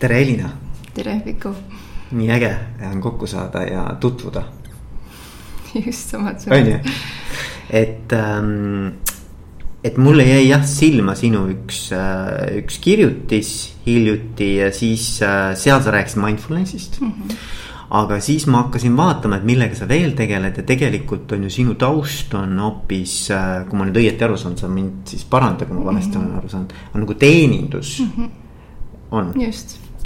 tere, Elina. tere, Viku. nii äge on kokku saada ja tutvuda. just, samad sõnad. on ju, et ähm, et mulle jäi jah silma sinu üks, äh, üks kirjutis hiljuti ja siis äh, seal sa rääkisid mindfulness'ist mm. -hmm. aga siis ma hakkasin vaatama, et millega sa veel tegeled ja tegelikult on ju sinu taust on hoopis, äh, kui ma nüüd õieti aru saan, sa mind siis paranda, kui ma valesti mm -hmm. olen aru saanud, on nagu teenindus mm. -hmm. on,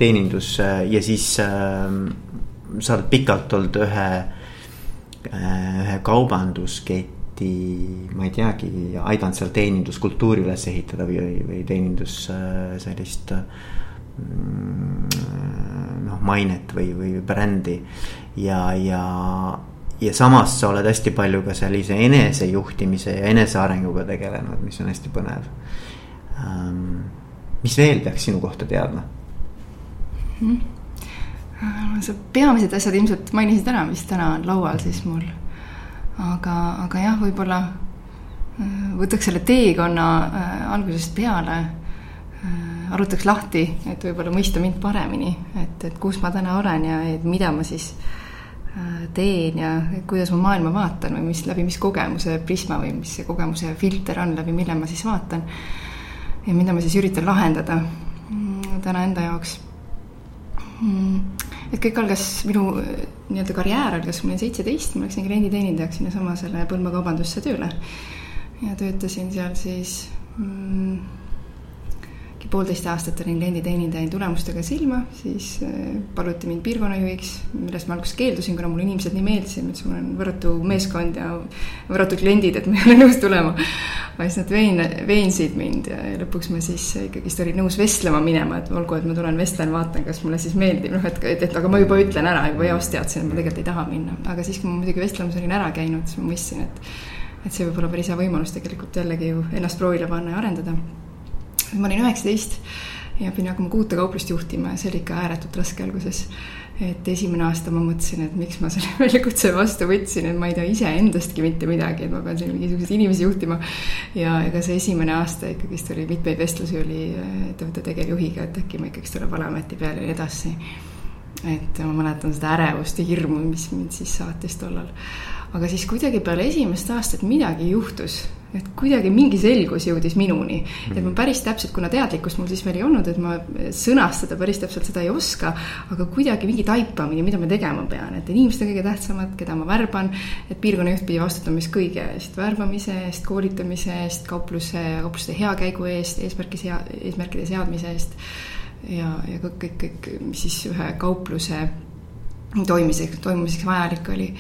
teenindus ja siis äh, sa oled pikalt olnud ühe, ühe kaubandusketi ma ei teagi, aidanud seal teeninduskultuuri üles ehitada või, või teenindus äh, sellist mm, noh, mainet või, või brändi. ja, ja, ja samas sa oled hästi palju ka sellise enesejuhtimise ja enesearenguga tegelenud, mis on hästi põnev. Ähm, mis veel peaks sinu kohta teadma hmm.? sa peamised asjad ilmselt mainisid ära, mis täna on laual siis mul aga, aga jah, võib-olla äh, võtaks selle teekonna äh, algusest peale arutaks lahti, et võib-olla mõista mind paremini, et, et kus ma täna olen ja et mida ma siis teen ja kuidas ma maailma vaatan või mis, läbi mis kogemuse prisma või mis see kogemuse filter on, läbi mille ma siis vaatan. ja mida ma siis üritan lahendada mm, täna enda jaoks mm et kõik algas, minu äh, nii-öelda karjäär algas, kui ma olin seitseteist, ma läksin klienditeenindajaks sinnasamasele Põlva kaubandusse tööle. ja töötasin seal siis mm, poolteist aastat olin klienditeenindaja tulemustega silma, siis äh, paluti mind piirkonnajuhiks, millest ma alguses keeldusin, kuna mulle inimesed nii meeldisid, ma ütlesin, mul on võrratu meeskond ja võrratud kliendid, et ma ei ole nõus tulema. aga siis nad vein-, veensid mind ja lõpuks ma siis ikkagist olin nõus vestlema minema, et olgu, et ma tulen vestlen, vaatan, kas mulle siis meeldib, noh, et, et, et aga ma juba ütlen ära, juba eos teadsin, et ma tegelikult ei taha minna. aga siis, kui ma muidugi vestlemas olin ära käinud, siis ma mõistsin, et et see võib olla päris hea võimalus tegelikult jällegi ju ennast proovile panna ja arendada ma olin üheksateist ja pidin hakkama kuute kauplust juhtima ja see oli ikka ääretult raske alguses. et esimene aasta ma mõtlesin, et miks ma selle väljakutse vastu võtsin, et ma ei tea iseendastki mitte midagi, et ma pean siin mingisuguseid inimesi juhtima. ja ega see esimene aasta ikkagist oli mitmeid vestlusi oli äh, ettevõtte tegevjuhiga, et äkki ma ikkagist tuleb Alameti peale ja nii edasi. et ma mäletan seda ärevust ja hirmu, mis mind siis saatis tollal. aga siis kuidagi peale esimest aastat midagi juhtus et kuidagi mingi selgus jõudis minuni et ma päris täpselt, kuna teadlikkust mul siis veel ei olnud, et ma sõnastada päris täpselt seda ei oska. aga kuidagi mingi taipamine, mida ma tegema pean, et inimesed on kõige tähtsamad, keda ma värban. et piirkonnajuht pidi vastutama vist kõige eest, värbamise eest, koolitamise eest, kaupluse, kaupluste hea käigu eest, eesmärki sea-, eesmärkide seadmise eest. ja, ja kõik, kõik, kõik, mis siis ühe kaupluse toimimiseks, toimumiseks vajalik oli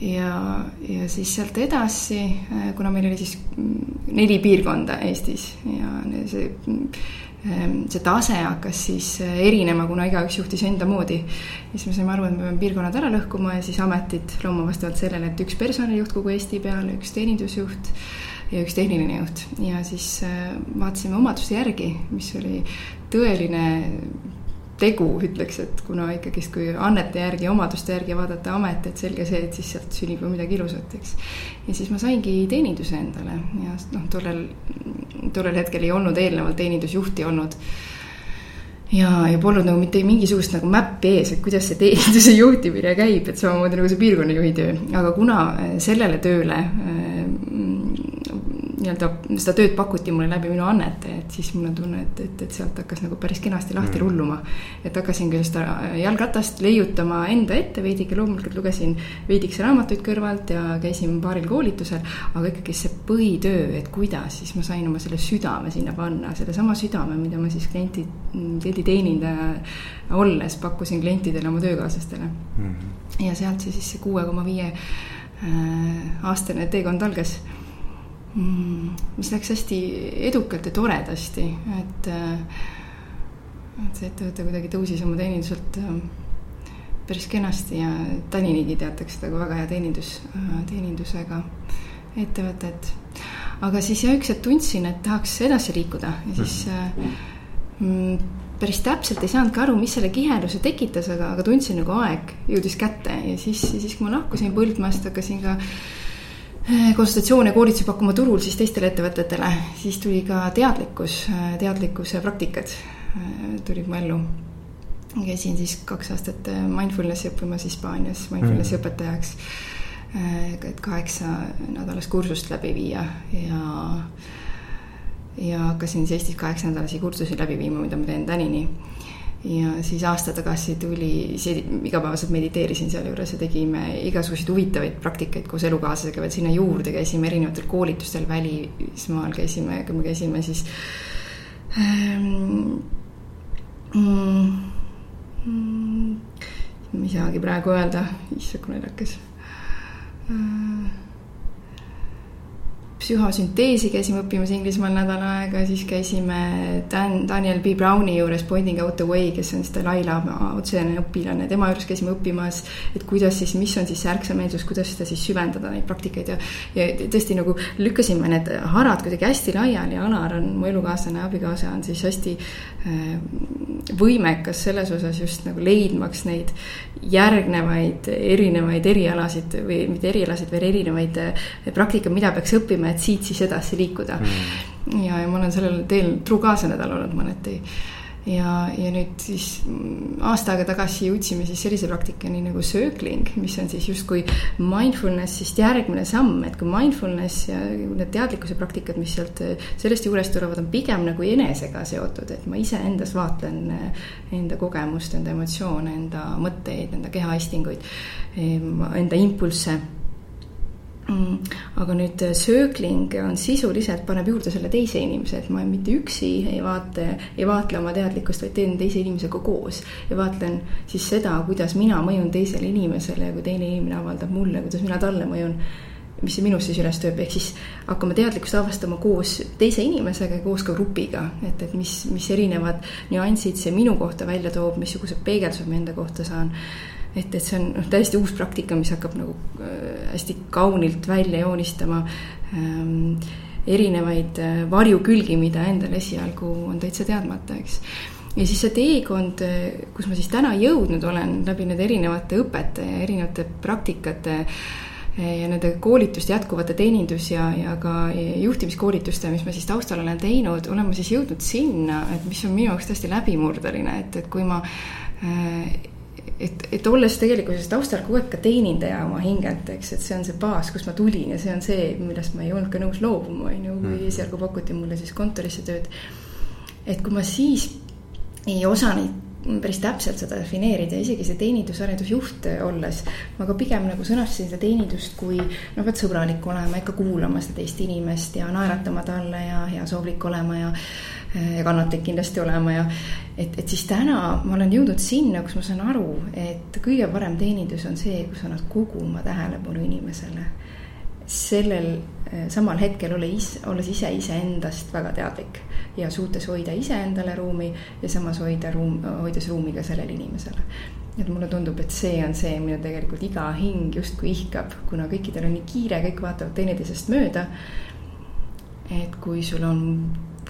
ja, ja siis sealt edasi, äh, kuna meil oli siis neli piirkonda Eestis ja see, ähm, see tase hakkas siis äh, erinema, kuna igaüks juhtis enda moodi. siis me saime aru, et me peame piirkonnad ära lõhkuma ja siis ametid looma vastavalt sellele, et üks personalijuht kogu Eesti peale, üks teenindusjuht ja üks tehniline juht ja siis vaatasime omaduste järgi, mis oli tõeline tegu, ütleks, et kuna ikkagist, kui annete järgi, omaduste järgi vaadata amet, et selge see, et siis sealt sünnib ju midagi ilusat, eks. ja siis ma saingi teeninduse endale ja noh, tollel, tollel hetkel ei olnud eelnevalt teenindusjuhti olnud ja, ja polnud nagu mitte mingisugust nagu mäppi ees, et kuidas see teeninduse juhtimine käib, et samamoodi nagu see piirkonnajuhi töö, aga kuna sellele tööle nii-öelda seda tööd pakuti mulle läbi minu annete, et siis mul on tunne, et, et, et sealt hakkas nagu päris kenasti lahti mm. rulluma. et hakkasin küll seda jalgratast leiutama enda ette veidike, loomulikult lugesin veidikese raamatuid kõrvalt ja käisin paaril koolitusel, aga ikkagi see põhitöö, et kuidas siis ma sain oma selle südame sinna panna, sellesama südame, mida ma siis klienti, klienditeenindaja olles pakkusin klientidele, oma töökaaslastele mm. -hmm. ja sealt see siis see kuue koma viie äh, aastane teekond algas mis läks hästi edukalt ja toredasti, et, äh, et see ettevõte kuidagi tõusis oma teeninduselt äh, päris kenasti ja Taninigi teatakse seda kui väga hea teenindus, äh, teenindusega ettevõtet. aga siis jah, üks hetk tundsin, et tahaks edasi liikuda ja siis mm, päris täpselt ei saanudki aru, mis selle kiheluse tekitas, aga, aga tundsin nagu aeg jõudis kätte ja siis, siis kui ma lahkusin Põldmaast, hakkasin ka konsultatsioone, koolitusi pakkuma turul siis teistele ettevõtetele, siis tuli ka teadlikkus, äh, teadlikkuse praktikad. tulid mu ellu. käisin siis kaks aastat mindfulness'i õppimas Hispaanias mindfulness'i mm. õpetajaks. et kaheksa nädalast kursust läbi viia ja ja hakkasin siis Eestis kaheksanädalasi kursusi läbi viima, mida ma teen tänini ja siis aasta tagasi tuli, igapäevaselt mediteerisin sealjuures ja tegime igasuguseid huvitavaid praktikaid koos elukaaslasega veel sinna juurde, käisime erinevatel koolitustel välismaal, käisime, me käisime siis ähm,. Mm, mm, ma ei saagi praegu öelda, issand kui naljakas äh, psühhosünteesi käisime õppimas Inglismaal nädal aega, siis käisime Dan, Daniel B. Browni juures Pointing out the way, kes on siis Dalai-laama otsene õpilane, tema juures käisime õppimas, et kuidas siis, mis on siis see ärksameelsus, kuidas seda siis süvendada, neid praktikaid ja ja tõesti nagu lükkasime need harad kuidagi hästi laiali. Ja Alar on mu elukaaslane, abikaasa on siis hästi äh, võimekas selles osas just nagu leidmaks neid järgnevaid erinevaid erialasid või mitte erialasid, vaid erinevaid äh, praktikaid, mida peaks õppima, et siit siis edasi liikuda. Mm.. ja, ja ma olen sellel teel truu kaasanädal olnud mõneti ja, ja nüüd siis aasta aega tagasi jõudsime siis sellise praktikani nagu circling, mis on siis justkui mindfulness'ist järgmine samm, et kui mindfulness ja need teadlikkuse praktikad, mis sealt sellest juurest tulevad, on pigem nagu enesega seotud, et ma iseendas vaatlen enda kogemust, enda emotsioone, enda mõtteid, enda kehaistinguid, enda impulsse Mm, aga nüüd äh, circling on sisuliselt, paneb juurde selle teise inimese, et ma mitte üksi ei vaata, ei vaatle oma teadlikkust, vaid teen teise inimesega koos. ja vaatlen siis seda, kuidas mina mõjun teisele inimesele ja kui teine inimene avaldab mulle, kuidas mina talle mõjun. mis see minus siis üles tööb, ehk siis hakkame teadlikkust avastama koos teise inimesega ja koos ka grupiga, et, et mis, mis erinevad nüansid see minu kohta välja toob, missugused peegeldused ma enda kohta saan et, et see on noh, täiesti uus praktika, mis hakkab nagu äh, hästi kaunilt välja joonistama ähm, erinevaid äh, varjukülgi, mida endal esialgu on täitsa teadmata, eks. ja siis see teekond, äh, kus ma siis täna jõudnud olen läbi nende erinevate õpete ja erinevate praktikate ja nende koolituste, jätkuvate teenindus ja, ja ka juhtimiskoolituste, mis ma siis taustal olen teinud, olen ma siis jõudnud sinna, et mis on minu jaoks tõesti läbimurdeline, et, et kui ma äh, et, et olles tegelikkuses taustal kogu aeg ka teenindaja oma hingelt, eks, et see on see baas, kust ma tulin ja see on see, millest ma ei olnud ka nõus loobuma, on ju, kui mm. esialgu pakuti mulle siis kontorisse tööd. et kui ma siis ei osanud päris täpselt seda defineerida, isegi see teenindusarendusjuht olles. ma ka pigem nagu sõnastasin seda teenindust kui noh, pead sõbralik olema, ikka kuulama seda teist inimest ja naeratama talle ja heasoovlik olema ja ja kannatlik kindlasti olema ja et, et siis täna ma olen jõudnud sinna, kus ma saan aru, et kõige parem teenindus on see, kus annad kogu oma tähelepanu inimesele. sellel eh, samal hetkel ole is, olles ise iseendast väga teadlik ja suutes hoida iseendale ruumi ja samas hoida ruum, hoides ruumi ka sellele inimesele. et mulle tundub, et see on see, mida tegelikult iga hing justkui ihkab, kuna kõikidel on nii kiire, kõik vaatavad teineteisest mööda. et kui sul on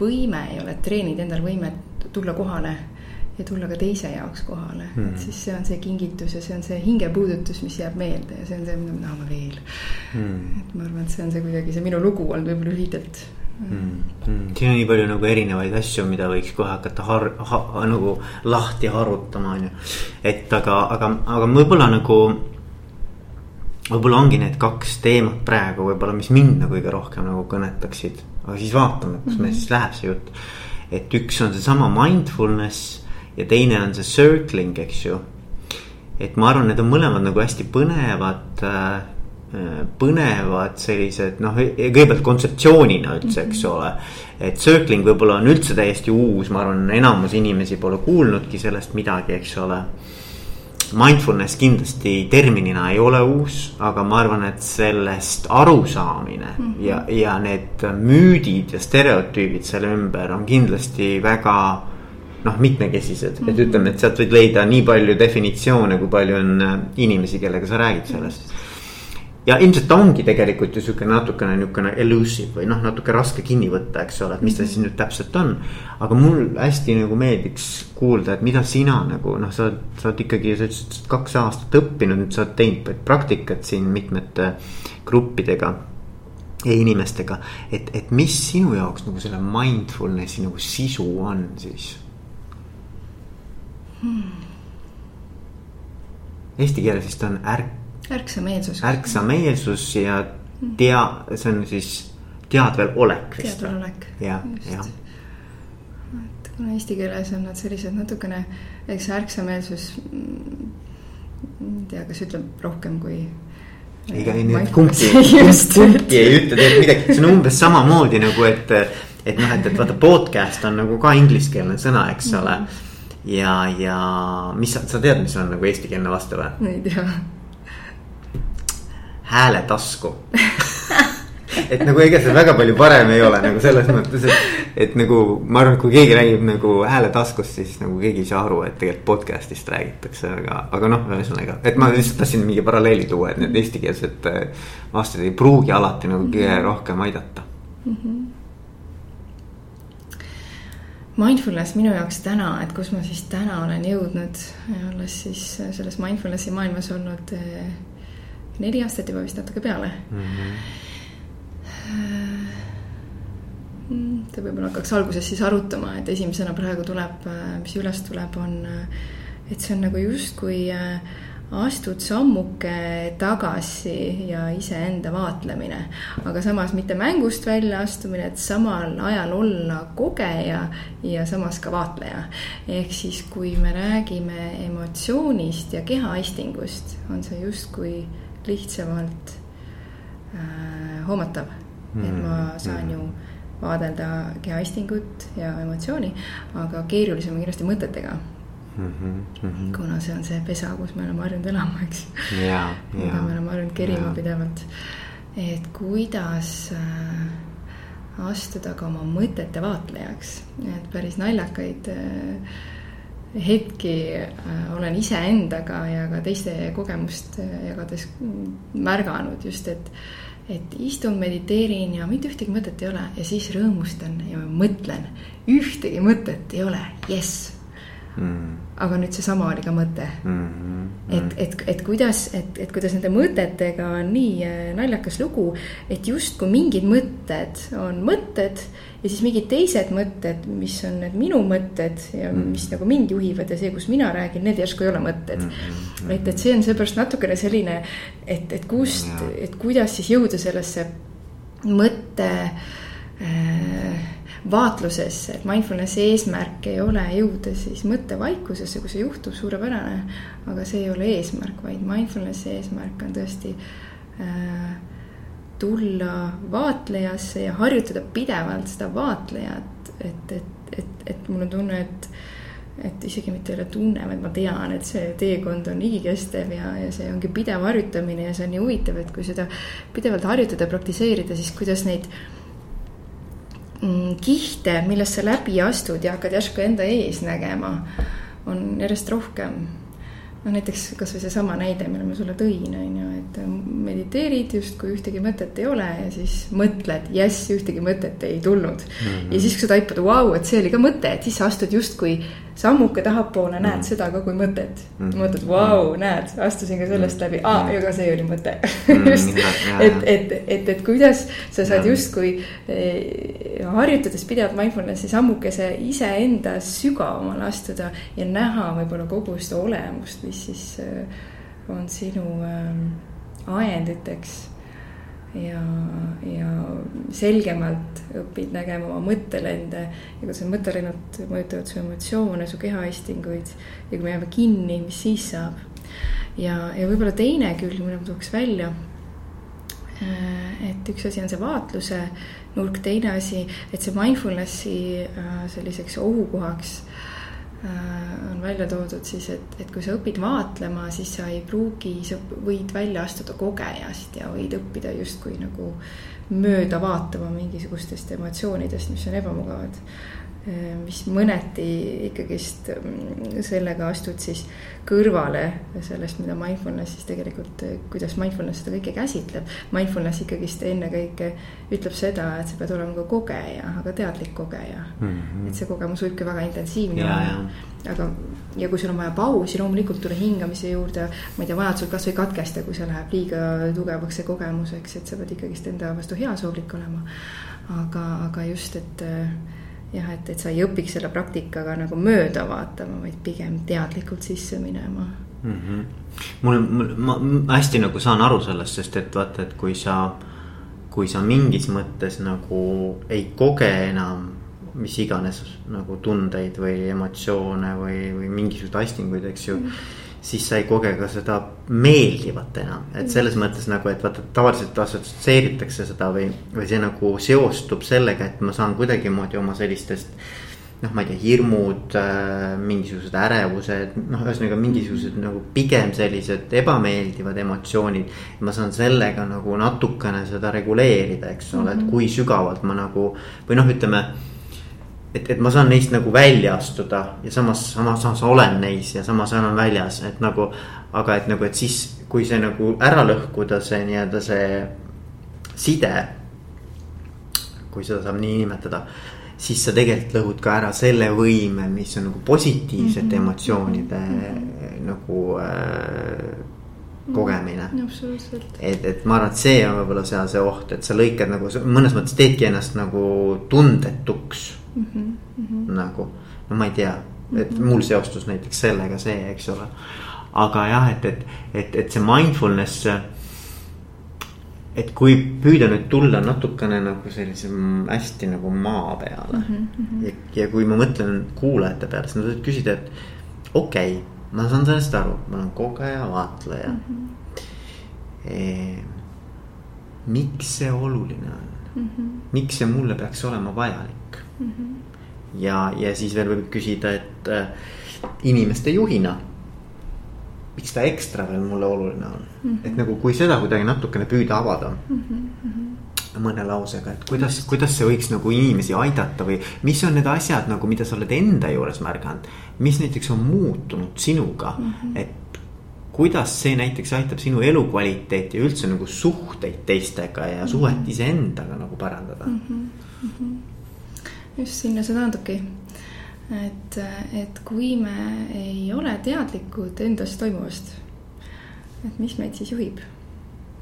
võime ja oled treeninud endal võimet tulla kohale ja tulla ka teise jaoks kohale mm., et hmm. siis see on see kingitus ja see on see hingepuudutus, mis jääb meelde ja see on see, mida me tahame veel mm.. et ma arvan, et see on see kuidagi see minu lugu olnud võib-olla lühidalt mm.. Mm. siin on nii palju nagu erinevaid asju, mida võiks kohe hakata har-, ha, nagu lahti harutama, on ju. et aga, aga, aga võib-olla nagu võib-olla ongi need kaks teemat praegu võib-olla, mis mind nagu kõige rohkem nagu kõnetaksid. Aga siis vaatame, kus mm -hmm. meil siis läheb see jutt. et üks on seesama mindfulness ja teine on see circling, eks ju. et ma arvan, need on mõlemad nagu hästi põnevad äh, põnevad sellised noh, e-, kõigepealt kontseptsioonina üldse, eks mhm. ole. et circling võib-olla on üldse täiesti uus, ma arvan, enamus inimesi pole kuulnudki sellest midagi, eks ole mindfulness kindlasti terminina ei ole uus, aga ma arvan, et sellest arusaamine mm -hmm. ja, ja need müüdid ja stereotüübid selle ümber on kindlasti väga noh, mitmekesised mm, -hmm. et mhm. ütleme, et sealt võid leida nii palju definitsioone, kui palju on inimesi, kellega sa räägid sellest mm. -hmm ja ilmselt ta ongi tegelikult ju sihuke natukene niukene elusive või noh, natuke raske kinni võtta, eks ole, et mis ta siis nüüd täpselt on. aga mul hästi nagu meeldiks kuulda, et mida sina nagu noh, sa oled, sa oled ikkagi, sa ütlesid, oled kaks aastat õppinud, nüüd sa oled teinud praktikat siin mitmete gruppidega ja inimestega. et, et mis sinu jaoks nagu selle mindfulness'i nagu sisu on siis? hmm.? Eesti keeles vist on ärk. Ärksameelsus. ärksameelsus ja tea, see on siis teadvel olek. teadvel olek. jah, jah. et kuna eesti keeles on nad sellised natukene, eks ärksameelsus. Mm, ei tea, kas ütleb rohkem kui ega ei nüüd kumbki, kumbki ei ütle tegelikult midagi, see on umbes samamoodi nagu, et. et noh, et, et vaata podcast on nagu ka ingliskeelne sõna, eks ole mm. -hmm ja, ja mis sa, sa tead, mis on nagu eestikeelne vaste või? ei tea. Hääletasku et nagu ega see väga palju parem ei ole nagu selles mõttes, et, et nagu ma arvan, et kui keegi räägib nagu hääletaskust, siis nagu keegi ei saa aru, et tegelikult podcast'ist räägitakse, aga, aga noh, ühesõnaga, et ma lihtsalt tahtsin mingi paralleeli tuua, et need eestikeelsed vastused ei pruugi alati nagu kõige rohkem aidata. Mm. -hmm mindfulness minu jaoks täna, et kus ma siis täna olen jõudnud, olles siis selles mindfulnessi maailmas olnud eh, neli aastat juba vist natuke peale mm. -hmm. ta võib-olla hakkaks alguses siis arutama, et esimesena praegu tuleb, mis üles tuleb, on, et see on nagu justkui äh, astud sammuke tagasi ja iseenda vaatlemine. aga samas mitte mängust välja astumine, et samal ajal olla kogeja ja samas ka vaatleja. ehk siis, kui me räägime emotsioonist ja kehaistingust, on see justkui lihtsamalt äh, hoomatav mm. -hmm. et ma saan mm. ju vaadelda kehaistingut ja emotsiooni, aga keerulisem on kindlasti mõtetega mm. -hmm. kuna see on see pesa, kus me oleme harjunud elama, eks. mida me oleme harjunud kerima ja. pidevalt. et kuidas äh, astuda ka oma mõtete vaatlejaks, et päris naljakaid äh, hetki äh, olen iseendaga ja ka teiste kogemust äh, jagades märganud just, et et istun, mediteerin ja mitte ühtegi mõtet ei ole. Ja siis rõõmustan ja mõtlen. ühtegi mõtet ei ole, jess mm.. aga nüüd seesama oli ka mõte mm. -hmm. et, et, et kuidas, et, et kuidas nende mõtetega on nii äh, naljakas lugu, et justkui mingid mõtted on mõtted ja siis mingid teised mõtted, mis on need minu mõtted ja mm. mis nagu mind juhivad ja see, kus mina räägin, need järsku ei ole mõtted mm. et, et see on seepärast natukene selline, et, et kust, et kuidas siis jõuda sellesse mõtte äh, vaatlusesse, et mindfulnessi eesmärk ei ole jõuda siis mõttevaikusesse, kui see juhtub, suurepärane. aga see ei ole eesmärk, vaid mindfulnessi eesmärk on tõesti äh, tulla vaatlejasse ja harjutada pidevalt seda vaatlejat, et, et, et, et mul on tunne, et et isegi mitte ei ole tunne, vaid ma tean, et see teekond on igikestev ja, ja see ongi pidev harjutamine ja see on nii huvitav, et kui seda pidevalt harjutada, praktiseerida, siis kuidas neid äh, kihte, millest sa läbi astud ja hakkad järsku enda ees nägema, on järjest rohkem. no näiteks kasvõi seesama näide, mille ma sulle tõin, on ju, et mediteerid justkui ühtegi mõtet ei ole ja siis mõtled, jess, ühtegi mõtet ei tulnud mm. -hmm. ja siis, kui sa taipad, vau, et see oli ka mõte, et siis sa astud justkui sammuke tahapoole, näed mm. seda ka kui mõtet. Mm.. mõtled, vau, näed, astusin ka sellest läbi, aa, ja ka see oli mõte. Just, et, et, et, et kuidas sa saad justkui eh, harjutades pidevalt mindfulness'i sammukese iseenda sügavamale astuda ja näha võib-olla kogu seda olemust, mis siis eh, on sinu äh, ajenditeks ja, ja selgemalt õpid nägema oma mõttelende ja kuidas need mõttelennud mõjutavad su emotsioone, su kehaistinguid ja kui me jääme kinni, mis siis saab. ja, ja võib-olla teine külg, mille ma tooks välja. Äh, et üks asi on see vaatluse nurk, teine asi, et see mindfulness'i äh, selliseks ohukohaks Äh, on välja toodud siis, et, et kui sa õpid vaatlema, siis sa ei pruugi, sa võid välja astuda kogejast ja võid õppida justkui nagu mööda vaatama mingisugustest emotsioonidest, mis on ebamugavad. Äh, mis mõneti ikkagist mm, sellega astud siis kõrvale sellest, mida mindfulness siis tegelikult, kuidas mindfulness seda kõike käsitleb. Mindfulness ikkagist ennekõike ütleb seda, et sa pead olema ka kogeja, aga teadlik kogeja mm. -hmm. et see kogemus võibki väga intensiivne olla. aga, ja kui sul on vaja pausi, loomulikult tule hingamise juurde, ma ei tea, vajadusel kasvõi katkesta, kui see läheb liiga tugevaks, see kogemus, eks, et sa pead ikkagist enda vastu heasoovlik olema. aga, aga just, et äh, jah, et, et sa ei õpiks selle praktikaga nagu mööda vaatama, vaid pigem teadlikult sisse minema mm. -hmm. mul, mul, ma, hästi nagu saan aru sellest, sest et vaata, et kui sa, kui sa mingis mõttes nagu ei koge enam mis iganes nagu tundeid või emotsioone või, või mingisuguseid astinguid, eks ju mm. -hmm siis sa ei koge ka seda meeldivat enam, et selles mõttes nagu, et vaata tavaliselt assotsieeritakse seda või, või see nagu seostub sellega, et ma saan kuidagimoodi oma sellistest. noh, ma ei tea, hirmud äh,, mingisugused ärevused, noh, ühesõnaga mingisugused nagu pigem sellised ebameeldivad emotsioonid. ma saan sellega nagu natukene seda reguleerida, eks ole et mhm. kui sügavalt ma nagu või noh, ütleme et, et ma saan neist nagu välja astuda ja samas, samas, samas olen neis ja samas olen väljas, et nagu. aga et nagu, et siis, kui see nagu ära lõhkuda, see nii-öelda see side. kui seda saab nii nimetada, siis sa tegelikult lõhud ka ära selle võime, mis on nagu positiivsete mm -hmm. emotsioonide mm -hmm. nagu äh, kogemine mm,. absoluutselt. et, et ma arvan, et see on võib-olla seal see oht, et sa lõikad nagu mõnes mõttes teedki ennast nagu tundetuks mm. -hmm. nagu, no ma ei tea, et mm -hmm. mul seostus näiteks sellega see, eks ole. aga jah, et, et, et, et see mindfulness. et kui püüda nüüd tulla natukene nagu sellise hästi nagu maa peale mm. -hmm. ja, ja kui ma mõtlen kuulajate peale, siis nad võivad küsida, et okei okay, ma saan sellest aru, ma olen kogeja, vaatleja mm. -hmm. E, miks see oluline on mm? -hmm. miks see mulle peaks olema vajalik mm? -hmm. ja, ja siis veel võib küsida, et äh, inimeste juhina. miks ta ekstra veel mulle oluline on mm, -hmm. et nagu, kui seda kuidagi natukene püüda avada mm. -hmm mõne lausega, et kuidas, kuidas see võiks nagu inimesi aidata või mis on need asjad nagu, mida sa oled enda juures märganud. mis näiteks on muutunud sinuga mm, -hmm. et kuidas see näiteks aitab sinu elukvaliteeti ja üldse nagu suhteid teistega ja mhm. suhet iseendaga nagu parandada mm? -hmm. Just sinna see taandubki. et, et kui me ei ole teadlikud endas toimuvast, et mis meid siis juhib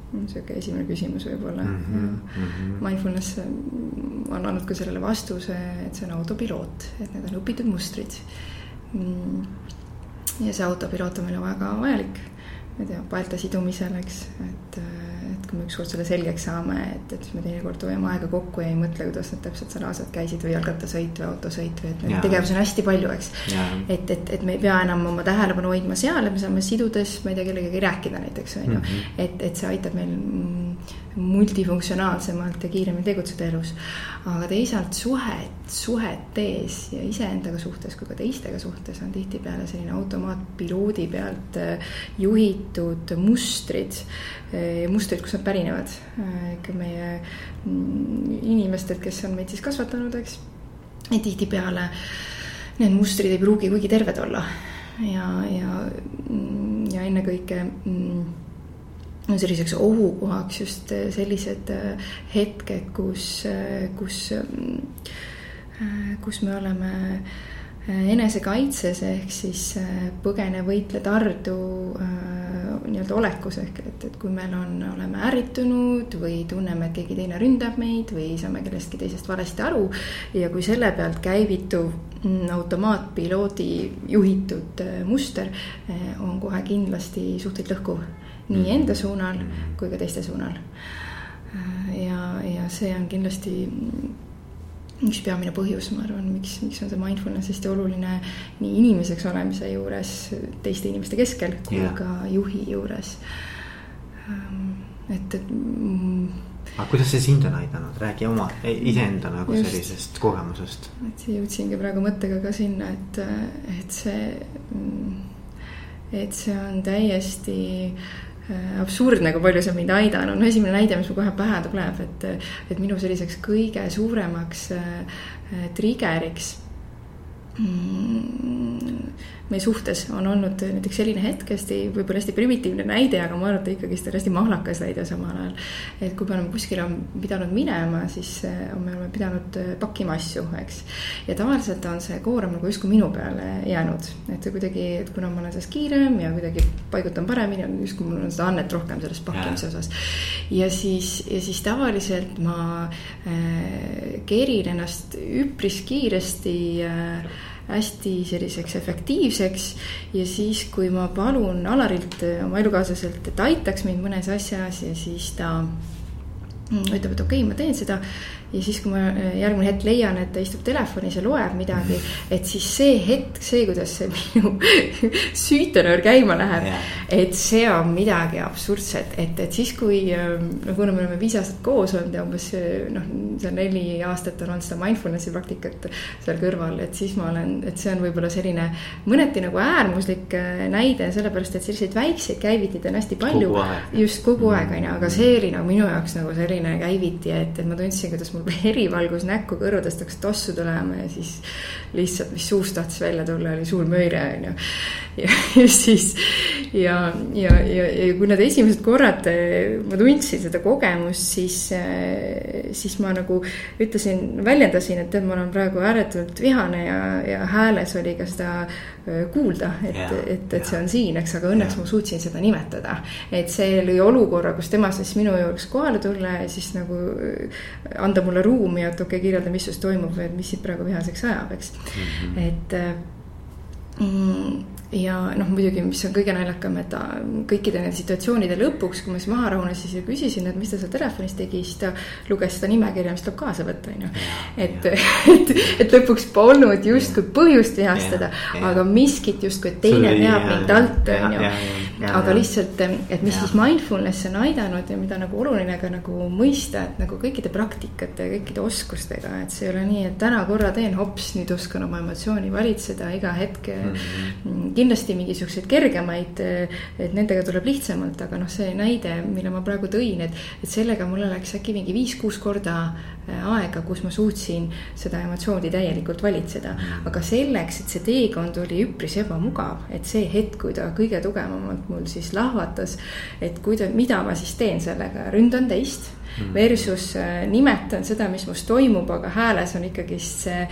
sihuke esimene küsimus võib-olla mm. -hmm, mm -hmm. Mindfulness on andnud ka sellele vastuse, et see on autopiloot, et need on õpitud mustrid. Mm. ja see autopiloot on meile väga vajalik, ma ei tea, paelte sidumisel, eks, et et kui me ükskord selle selgeks saame, et, et siis me teinekord hoiame aega kokku ja ei mõtle, kuidas need täpselt seal aastad käisid või jalgrattasõit või autosõit või et neid tegevusi on hästi palju, eks. et, et, et me ei pea enam oma tähelepanu hoidma seal, et me saame sidudes, ma ei tea, kellegagi rääkida näiteks on ju. Mhm. et, et see aitab meil multifunktsionaalsemalt ja kiiremini tegutseda elus. aga teisalt suhet, suhet tees ja iseendaga suhtes kui ka teistega suhtes on tihtipeale selline automaatpiloodi pealt äh, juhitud mustrid. Äh, mustrid, kust nad pärinevad äh, ikka meie mm, inimestelt, kes on meid siis kasvatanud, eks. ja tihtipeale need mustrid ei pruugi kuigi terved olla ja, ja, mm, ja ennekõike mm, on selliseks ohukohaks just äh, sellised äh, hetked, kus, äh, kus, kus me oleme enesekaitses ehk siis põgene, võitle, tardu nii-öelda olekus ehk et, et kui meil on, oleme ärritunud või tunneme, et keegi teine ründab meid või saame kellestki teisest valesti aru. ja kui selle pealt käivituv mm, automaatpiloodi juhitud muster on kohe kindlasti suhteid lõhkuv nii mm. enda suunal kui ka teiste suunal. ja, ja see on kindlasti üks peamine põhjus, ma arvan, miks, miks on see mindfulness hästi oluline nii inimeseks olemise juures, teiste inimeste keskel kui yeah. ka juhi juures. et, et aga kuidas see sind on aidanud, räägi oma, iseenda nagu Just. sellisest kogemusest. et jõudsingi praegu mõttega ka sinna, et, et see, et see on täiesti äh, Äh, absurdne, kui palju see on mind aidanud, no esimene näide, mis mul kohe pähe tuleb, et, et minu selliseks kõige suuremaks äh, triggeriks mm, meie suhtes on olnud näiteks selline hetk, hästi, võib-olla hästi primitiivne näide, aga ma arvan, et ikkagist on hästi mahlakas näide samal ajal. et kui me oleme kuskile pidanud minema, siis eh, me oleme pidanud eh, pakkima asju, eks. ja tavaliselt on see koorem nagu justkui minu peale jäänud, et kuidagi, et kuna ma olen sellest kiirem ja kuidagi paigutan paremini, on justkui mul on seda annet rohkem selles pakkimise osas. ja siis, ja siis tavaliselt ma äh, kerin ennast üpris kiiresti äh, hästi selliseks efektiivseks. ja siis, kui ma palun Alarilt, oma elukaaslaselt, et aitaks mind mõnes asjas ja siis ta ütleb, et okei okay,, ma teen seda ja siis, kui ma äh, järgmine hetk leian, et ta istub telefonis ja loeb midagi, et siis see hetk, see, kuidas see minu süütenöör käima läheb et see on midagi absurdset, et, et siis, kui noh, kuna me oleme viis aastat koos olnud ja umbes äh, noh, see neli aastat on olnud seda mindfulness'i praktikat seal kõrval, et siis ma olen, et see on võib-olla selline mõneti nagu äärmuslik näide, sellepärast et selliseid väikseid käivitid on hästi palju. just kogu aeg on ju, aga see oli nagu minu jaoks nagu selline käiviti, et, et ma tundsin, kuidas mul verivalgus näkku, kõrvadest hakkas tossu tulema ja siis lihtsalt, mis suust tahtis välja tulla, oli suur möire, on ju. ja, ja siis ja, ja, ja, ja kui need esimesed korrad eh, ma tundsin seda kogemust, siis, eh, siis ma nagu ütlesin, väljendasin, et tead, ma olen praegu ääretult vihane ja, ja hääles oli ka seda eh, kuulda, et et, et see on siin, eks, aga õnneks yeah. ma suutsin seda nimetada. et see lõi olukorra, kus tema siis minu juures kohale tulla ja siis nagu anda mulle ruumi, et okei okay,, kirjelda, mis sinust toimub või et mis sind praegu vihaseks ajab, eks mm. -hmm. et mm, ja noh, muidugi, mis on kõige naljakam, et kõikide nende situatsioonide lõpuks, kui ma siis maha rahunesin ja küsisin, et mis ta seal telefonis tegi, siis ta luges seda nimekirja, mis tuleb kaasa võtta, on ju. et, et, et lõpuks polnud justkui põhjust vihastada, aga miskit justkui, et teine veab mind alt, on ju. aga lihtsalt, et mis ja. siis mindfulness on aidanud ja mida nagu oluline ka nagu mõista, et nagu kõikide praktikate ja kõikide oskustega, et see ei ole nii, et täna korra teen, hops, nüüd oskan oma emotsiooni valitseda iga hetk mm. -hmm kindlasti mingisuguseid kergemaid, et nendega tuleb lihtsamalt, aga noh, see näide, mille ma praegu tõin, et, et sellega mul läks äkki mingi viis-kuus korda äh, aega, kus ma suutsin seda emotsiooni täielikult valitseda. aga selleks, et see teekond oli üpris ebamugav, et see hetk, kui ta kõige tugevamalt mul siis lahvatas, et kuida-, mida ma siis teen sellega, ründan teist mm. versus äh, nimetan seda, mis must toimub, aga hääles on ikkagist see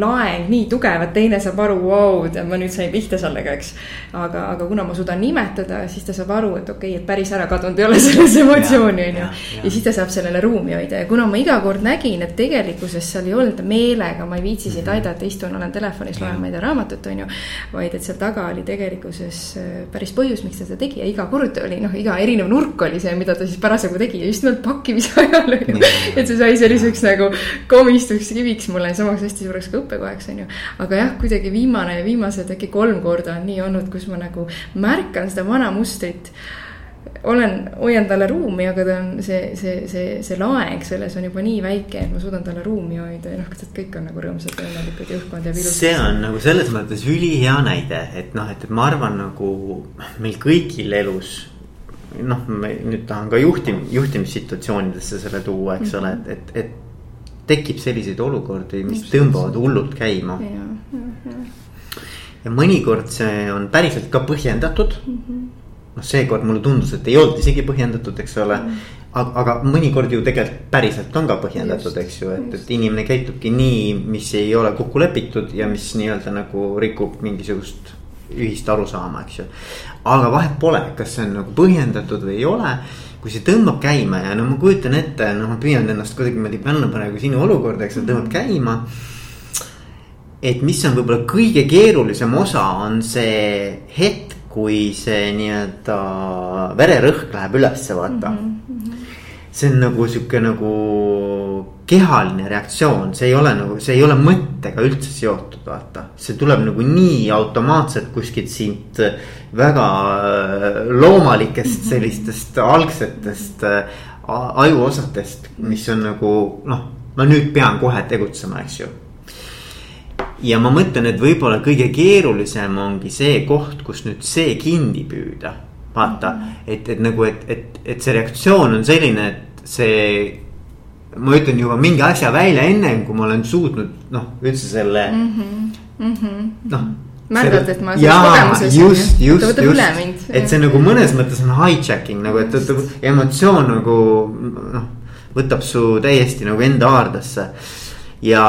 laeng nii tugev, et teine saab aru, vau, ma nüüd sain pihta sellega, eks. aga, aga kuna ma suudan nimetada, siis ta saab aru, et okei okay,, et päris ära kadunud ei ole selles emotsiooni, on ju. ja siis ta saab sellele ruumi hoida ja kuna ma iga kord nägin, et tegelikkuses seal ei olnud meelega, ma ei viitsi sind mhm. aidata, istun, olen telefonis, loen, ma ei tea, raamatut, on ju. vaid et seal taga oli tegelikkuses äh, päris põhjus, miks ta seda tegi ja iga kord oli noh, iga erinev nurk oli see, mida ta siis parasjagu tegi ja just nimelt pakkimise ajal, on ju. et see sai selliseks nagu komistuks hästi kiviks mulle, samas hästi suureks ka õppekohaks, on ju. aga jah, kuidagi viimane, viimased äkki kolm korda on nii olnud, kus ma nagu märkan seda vana mustrit olen, hoian talle ruumi, aga ta on see, see, see, see laeng selles on juba nii väike, et ma suudan talle ruumi hoida ja noh, kõik on nagu rõõmsad ja õnnelikud ja õhkkond jääb ilusaks. see on nagu selles mõttes ülihea näide, et noh, et, et ma arvan nagu meil kõigil elus. noh, ma nüüd tahan ka juhtim-, juhtimissituatsioonidesse selle tuua, eks mm -hmm. ole, et, et, et tekib selliseid olukordi, mis Just tõmbavad hullult käima. ja mõnikord see on päriselt ka põhjendatud mm -hmm.. noh, seekord mulle tundus, et ei olnud isegi põhjendatud, eks ole mm. -hmm. aga, aga mõnikord ju tegelikult päriselt on ka põhjendatud, eks ju, et, et inimene käitubki nii, mis ei ole kokku lepitud ja mis nii-öelda nagu rikub mingisugust ühist arusaama, eks ju. aga vahet pole, kas see on nagu põhjendatud või ei ole kui see tõmbab käima ja no ma kujutan ette, noh, ma püüan ennast kuidagimoodi panna praegu sinu olukorda, eks see tõmbab käima. et mis on võib-olla kõige keerulisem osa, on see hetk, kui see nii-öelda vererõhk läheb ülesse, vaata mm. -hmm. see on nagu sihuke nagu kehaline reaktsioon, see ei ole nagu, see ei ole mõttega üldse seotud, vaata. see tuleb nagu nii automaatselt kuskilt siit väga äh, loomalikest mhm. sellistest algsetest äh, ajuosadest, mis on nagu noh, ma nüüd pean kohe tegutsema, eks ju. ja ma mõtlen, et võib-olla kõige keerulisem ongi see koht, kus nüüd see kinni püüda. vaata, mhm. et, et nagu, et, et, et see reaktsioon on selline, et see ma ütlen juba mingi asja välja ennem kui ma olen suutnud noh, üldse selle mm. -hmm. Mm -hmm. noh märgad, et ma kogemuses. just, just, just, et see nagu mõnes mõttes on hijacking nagu, et, et emotsioon nagu noh, võtab su täiesti nagu enda haardesse. ja,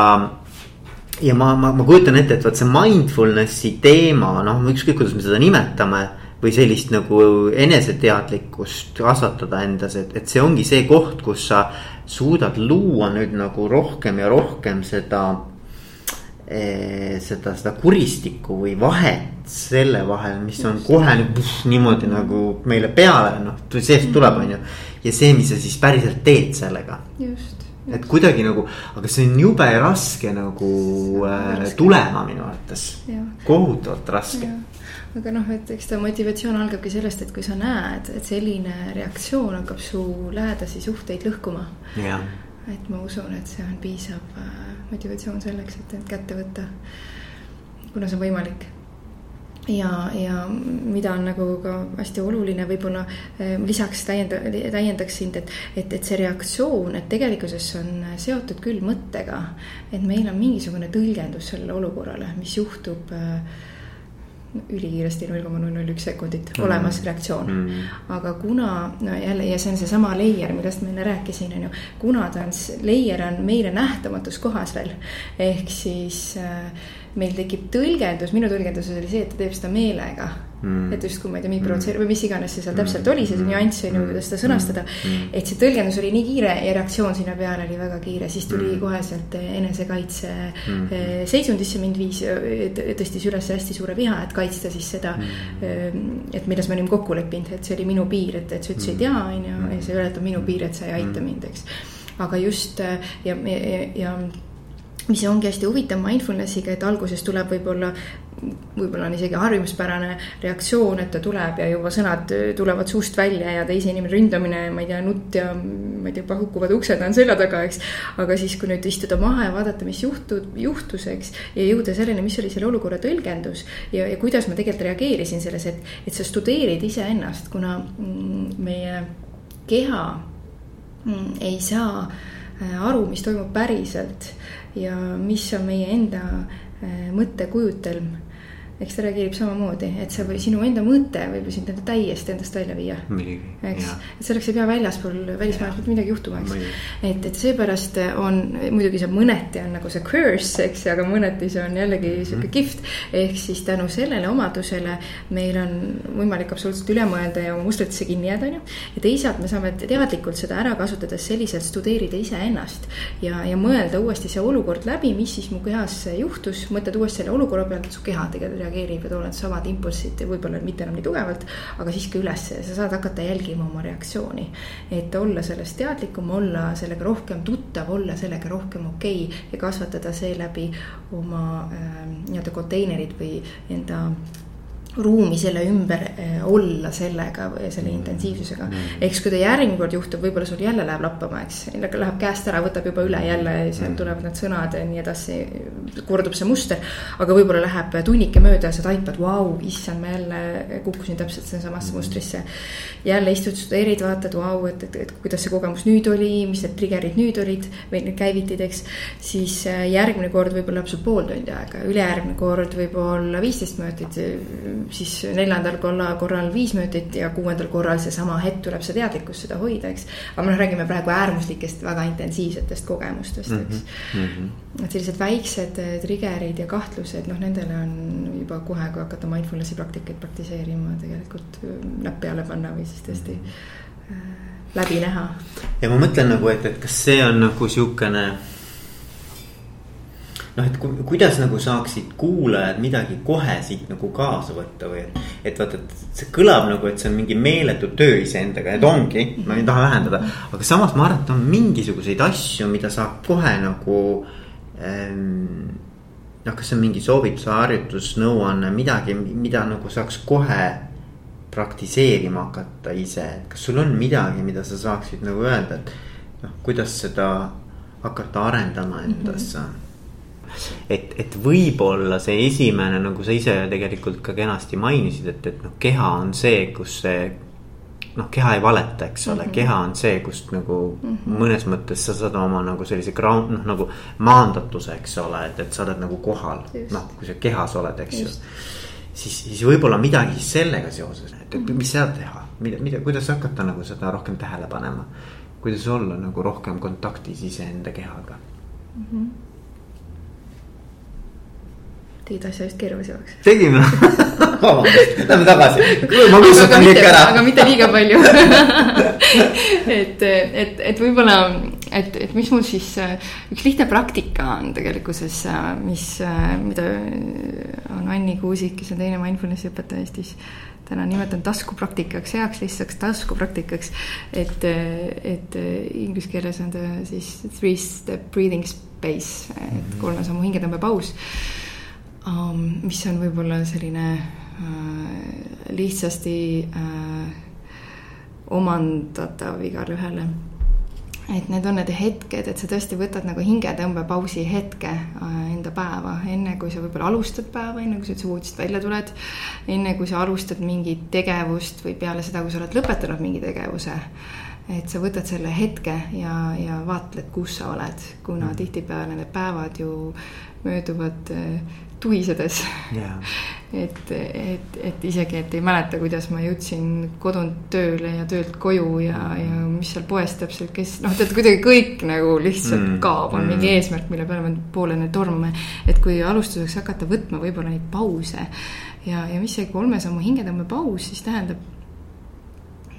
ja ma, ma, ma kujutan ette, et vot see mindfulness'i teema, noh, ükskõik kuidas me seda nimetame või sellist nagu eneseteadlikkust kasvatada endas, et, et see ongi see koht, kus sa suudad luua nüüd nagu rohkem ja rohkem seda Eh, seda, seda kuristikku või vahet selle vahel, mis on kohe puh, niimoodi nagu meile peale, noh, seest tuleb, on ju. ja see, mis sa siis päriselt teed sellega. et kuidagi nagu, aga see on jube raske nagu äh, tulema minu arvates, kohutavalt raske aga noh, et eks ta motivatsioon algabki sellest, et kui sa näed, et selline reaktsioon hakkab su lähedasi suhteid lõhkuma. et ma usun, et see on piisav äh, motivatsioon selleks, et end kätte võtta. kuna see on võimalik ja, ja mida on nagu ka hästi oluline võib-olla eh, lisaks täienda-, täiendaks sind, et, et, et see reaktsioon, et tegelikkuses on seotud küll mõttega. et meil on mingisugune tõlgendus sellele olukorrale, mis juhtub äh, ülikiiresti, null koma null null üks sekundit mm. olemas reaktsioon mm. -hmm. aga kuna no jälle ja see on seesama layer, millest ma enne rääkisin, on ju. kuna ta on, layer on meile nähtamatus kohas veel ehk siis äh, meil tekib tõlgendus, minu tõlgendus oli see, et ta teeb seda meelega mm.. et justkui ma ei tea, mingi provotseerib või mis iganes see seal täpselt oli, see nüanss on ju, kuidas seda sõnastada. Mm.. et see tõlgendus oli nii kiire ja reaktsioon sinna peale oli väga kiire, siis tuli mm. koheselt enesekaitse mm. seisundisse mind viis, tõstis üles hästi suure viha, et kaitsta siis seda mm.. et milles me olime kokku leppinud, et see oli minu piir, et, et sa ütlesid jaa, on ju, ja see ületab minu piir, et sa ei aita mind, eks. aga just ja, ja, ja, ja mis ongi hästi huvitav mindfulness'iga, et alguses tuleb võib-olla, võib-olla on isegi harjumuspärane reaktsioon, et ta tuleb ja juba sõnad tulevad suust välja ja teise inimene ründamine, ma ei tea, nutt ja ma ei tea, hukkuvad uksed on selja taga, eks. aga siis, kui nüüd istuda maha ja vaadata, mis juhtu-, juhtus, eks. ja jõuda selleni, mis oli selle olukorra tõlgendus ja, ja kuidas ma tegelikult reageerisin selles, et, et sa studeerid iseennast, kuna mm, meie keha mm, ei saa äh, aru, mis toimub päriselt ja mis on meie enda äh, mõttekujutelm eks ta reageerib samamoodi, et see või sinu enda mõte võib ju sind enda täiesti endast välja viia. eks, et selleks ei pea väljaspool, välismaailmas mitte midagi juhtuma, eks. et, et seepärast on muidugi see mõneti on nagu see curse, eks, aga mõneti see on jällegi sihuke mhm. kihvt. ehk siis tänu sellele omadusele meil on võimalik absoluutselt üle mõelda ja oma mustritesse kinni jääda, on ju. ja teisalt me saame teadlikult seda ära kasutades selliselt studeerida iseennast ja, ja mõelda uuesti see olukord läbi, mis siis mu kehas juhtus, mõtled uuesti selle olukorra pealt, su keha tegelikult reageerib ja tulevad samad impulssid, võib-olla mitte enam nii tugevalt, aga siiski ülesse ja sa saad hakata jälgima oma reaktsiooni. et olla sellest teadlikum, olla sellega rohkem tuttav, olla sellega rohkem okei okay ja kasvatada seeläbi oma äh, nii-öelda konteinerid või enda ruumi selle ümber eh, olla sellega või selle mm. intensiivsusega mm.. eks kui ta järgmine kord juhtub, võib-olla sul jälle läheb lappama, eks, läheb käest ära, võtab juba üle jälle, seal mm. tulevad need sõnad ja nii edasi. kordub see muster, aga võib-olla läheb tunnike mööda ja sa taipad, vau, issand, ma jälle kukkusin täpselt sellesamasse mustrisse. jälle istud, studeerid, vaatad, vau, et, et, et kuidas see kogemus nüüd oli, mis need trigger'id nüüd olid või need käivitid, eks. siis eh, järgmine kord võib-olla läheb sul pool tundi aega, ülejärgmine kord võib-olla viisteist minutit siis neljandal korral viis minutit ja kuuendal korral seesama hetk tuleb see teadlikkus seda hoida, eks. aga noh, räägime praegu äärmuslikest, väga intensiivsetest kogemustest, eks mm. -hmm. et sellised väiksed eh, trigger'id ja kahtlused, noh, nendele on juba kohe, kui hakata mindfulness'i praktikaid praktiseerima, tegelikult näpp peale panna või siis tõesti äh, läbi näha. ja ma mõtlen nagu, et, et kas see on nagu sihukene noh, et ku, kuidas nagu saaksid kuulajad midagi kohe siit nagu kaasa võtta või et. et vaata, et see kõlab nagu, et see on mingi meeletu töö iseendaga, et ongi, ma ei taha vähendada. aga samas ma arvan, et on mingisuguseid asju, mida saab kohe nagu ähm, noh, kas see on mingi soovitus, harjutus, nõuanne, midagi, mida nagu saaks kohe praktiseerima hakata ise, et kas sul on midagi, mida sa saaksid nagu öelda, et noh, kuidas seda hakata arendama endasse mm? -hmm et, et võib-olla see esimene, nagu sa ise tegelikult ka kenasti mainisid, et, et noh, keha on see, kus see noh, keha ei valeta, eks ole mm, -hmm. keha on see, kust nagu mm -hmm. mõnes mõttes sa saad oma nagu sellise ground, noh nagu maandatuse, eks ole, et, et sa oled nagu kohal, noh, kui sa kehas oled, eks ju siis, siis võib-olla midagi sellega seoses, et, et mis seal teha, mida, mida, kuidas hakata nagu seda rohkem tähele panema. kuidas olla nagu rohkem kontaktis iseenda kehaga mm. -hmm tegid asja just keerulisemaks. tegin või? vabandust, lähme tagasi. ma kustutan kõik ära. aga mitte liiga palju et, et, et võib-olla, et, et mis mul siis, üks lihtne praktika on tegelikkuses, mis, mida on Anni Kuusik, kes on teine mindfulness'i õpetaja Eestis täna nimetan taskupraktikaks, heaks lihtsaks taskupraktikaks. et, et inglise keeles on ta siis three step breathing space, et kolme sammu hingetõmbepaus um,, mis on võib-olla selline uh, lihtsasti uh, omandatav igale ühele. et need on need hetked, et sa tõesti võtad nagu hingetõmbepausi hetke uh, enda päeva, enne kui sa võib-olla alustad päeva, enne kui sa üldse voodist välja tuled. enne kui sa alustad mingit tegevust või peale seda, kui sa oled lõpetanud mingi tegevuse et sa võtad selle hetke ja, ja vaatled, kus sa oled, kuna mm. tihtipeale need päevad ju mööduvad tuhisedes yeah. et, et, et isegi, et ei mäleta, kuidas ma jõudsin kodunt tööle ja töölt koju ja, ja mis seal poes täpselt, kes noh, tead kuidagi kõik nagu lihtsalt mm. kaob, on mm. mingi eesmärk, mille peale me pooleli tormame. et kui alustuseks hakata võtma võib-olla neid pause ja, ja mis see kolme sammu hingetõmbepaus siis tähendab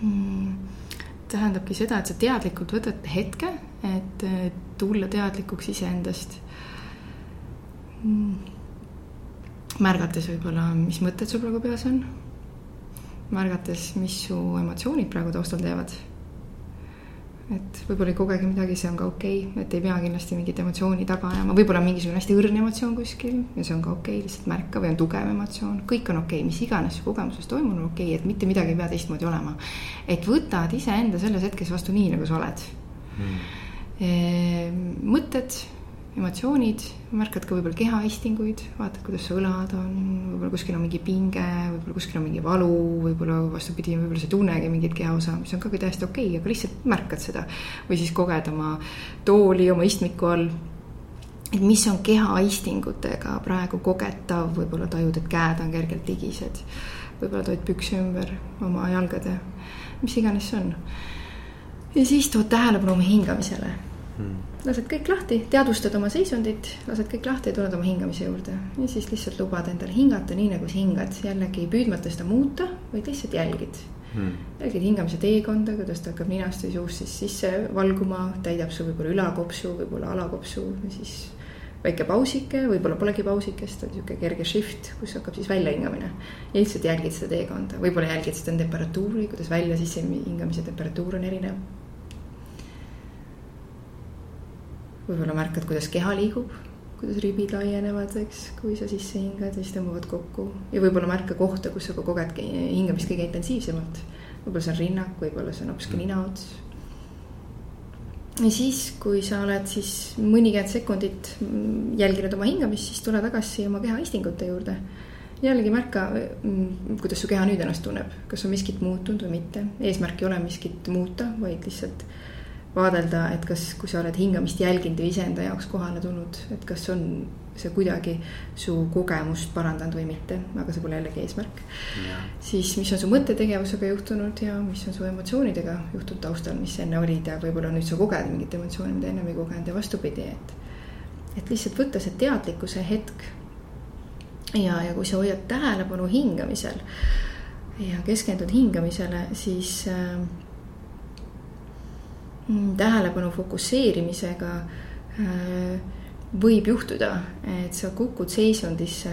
mm,? tähendabki seda, et sa teadlikult võtad hetke, et tulla teadlikuks iseendast mm märgates võib-olla, mis mõtted sul praegu peas on. märgates, mis su emotsioonid praegu taustal teevad. et võib-olla ei kogegi midagi, see on ka okei okay., et ei pea kindlasti mingit emotsiooni taga ajama, võib-olla on mingisugune hästi õrn emotsioon kuskil ja see on ka okei okay,, lihtsalt märka või on tugev emotsioon, kõik on okei okay., mis iganes su kogemuses toimunud okei okay,, et mitte midagi ei pea teistmoodi olema. et võtad iseenda selles hetkes vastu nii, nagu sa oled hmm.. mõtted emotsioonid, märkad ka võib-olla kehaistinguid, vaatad, kuidas su õlad on, võib-olla kuskil on mingi pinge, võib-olla kuskil on mingi valu, võib-olla vastupidi, võib-olla sa ei tunnegi mingit kehaosa, mis on ka täiesti okei okay,, aga lihtsalt märkad seda. või siis koged oma tooli oma istmiku all. et mis on kehaistingutega praegu kogetav, võib-olla tajud, et käed on kergelt ligised. võib-olla tood pükse ümber oma jalgade, mis iganes see on. ja siis tood tähelepanu oma hingamisele hmm lased kõik lahti, teadvustad oma seisundit, lased kõik lahti ja tuled oma hingamise juurde. ja siis lihtsalt lubad endale hingata nii, nagu sa hingad, jällegi püüdmata seda muuta, vaid lihtsalt jälgid. Hmm.. jälgid hingamise teekonda, kuidas ta hakkab ninast või suust siis sisse valguma, täidab su võib-olla ülakopsu, võib-olla alakopsu ja siis väike pausike, võib-olla polegi pausikest, on sihuke kerge shift, kus hakkab siis väljahingamine. ja lihtsalt jälgid seda teekonda, võib-olla jälgid seda temperatuuri, kuidas välja sisse hingamise temperatuur on erinev võib-olla märkad, kuidas keha liigub, kuidas ribid laienevad, eks, kui sa sisse hingad siis tõmbavad kokku. ja võib-olla märka kohta, kus sa ka koged hingamist kõige intensiivsemalt. võib-olla see on rinnak, võib-olla see on hoopiski nina ots. ja siis, kui sa oled siis mõnikümmend sekundit jälginud oma hingamist, siis tule tagasi oma kehaistingute juurde jällegi märka, kuidas su keha nüüd ennast tunneb, kas on miskit muutunud või mitte, eesmärk ei ole miskit muuta, vaid lihtsalt vaadelda, et kas, kui sa oled hingamist jälginud ja iseenda jaoks kohale tulnud, et kas on see kuidagi su kogemust parandanud või mitte, aga see pole jällegi eesmärk. siis, mis on su mõttetegevusega juhtunud ja mis on su emotsioonidega juhtunud taustal, mis enne olid ja võib-olla nüüd sa koged mingit emotsiooni, mida ennem ei kogenud ja vastupidi, et. et lihtsalt võtta see teadlikkuse hetk. ja, ja kui sa hoiad tähelepanu hingamisel ja keskendud hingamisele, siis äh, tähelepanu fokusseerimisega äh, võib juhtuda, et sa kukud seisundisse,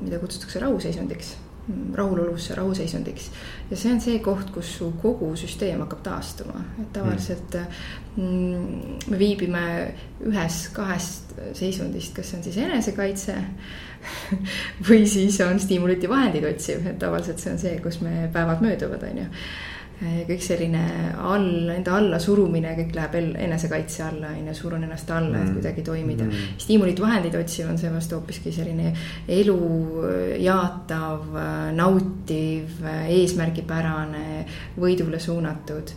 mida kutsutakse rahuseisundiks, mm, rahulolusse rahuseisundiks. ja see on see koht, kus su kogu süsteem hakkab taastuma, et tavaliselt mm, me viibime ühes kahest seisundist, kas see on siis enesekaitse või siis on stiimuliti vahendid otsiv, et tavaliselt see on see, kus me päevad mööduvad, on ju kõik selline all, enda allasurumine, kõik läheb enesekaitse alla, on ju, surun ennast alla, et mm. kuidagi toimida mm.. stiimulit, vahendeid otsiv on seevastu hoopiski selline elu jaatav, nautiv, eesmärgipärane, võidule suunatud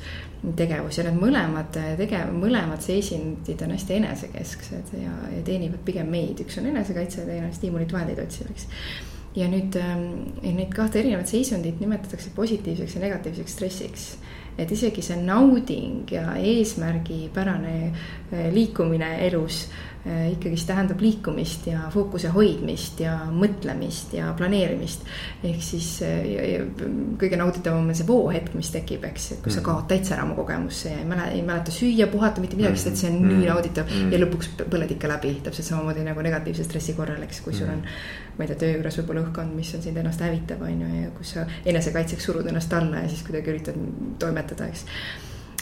tegevus ja need mõlemad tegev-, mõlemad seisundid on hästi enesekesksed ja, ja teenivad pigem meid, üks on enesekaitse ja teine on stiimulit, vahendeid otsiv, eks. Ja nüüd ähm, ja neid kahte erinevat seisundit nimetatakse positiivseks ja negatiivseks stressiks. et isegi see nauding ja eesmärgipärane äh, liikumine elus ikkagist tähendab liikumist ja fookuse hoidmist ja mõtlemist ja planeerimist. ehk siis äh, kõige nauditavam on see voohetk, mis tekib, eks, et kui sa mhm. kaod täitsa ära oma kogemusse ja ei mäleta, ei mäleta süüa, puhata, mitte midagi, sest et see on nii mhm. nauditav mm. ja lõpuks põled ikka läbi, täpselt samamoodi nagu negatiivse stressi korral, eks, kui sul on. ma ei tea, töö juures võib-olla õhkkond, mis on sind ennast hävitav, on ju, ja kus sa enesekaitseks surud ennast alla ja siis kuidagi üritad toimetada, eks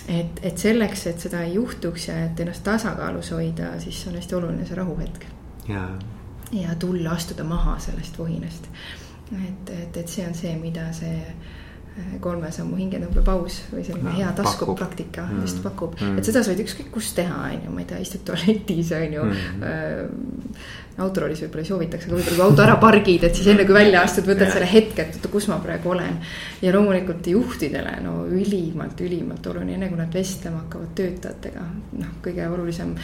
et, et selleks, et seda ei juhtuks ja et ennast tasakaalus hoida, siis on hästi oluline see rahuhetk. ja tulla, astuda maha sellest vohinast. et, et, et see on see, mida see kolme sammu hingetõmbepaus või selline no, hea taskupraktika mm. just pakub mm., et seda sa võid ükskõik kus teha, on ju, ma ei tea, istud tualetis, on ju mm.. Äh, autoroolis võib-olla ei soovitaks, aga võib-olla kui auto ära pargid, et siis enne kui välja astud, võtad selle hetke, et oota, kus ma praegu olen. ja loomulikult juhtidele no ülimalt, ülimalt oluline, enne kui nad vestlema hakkavad töötajatega, noh, kõige olulisem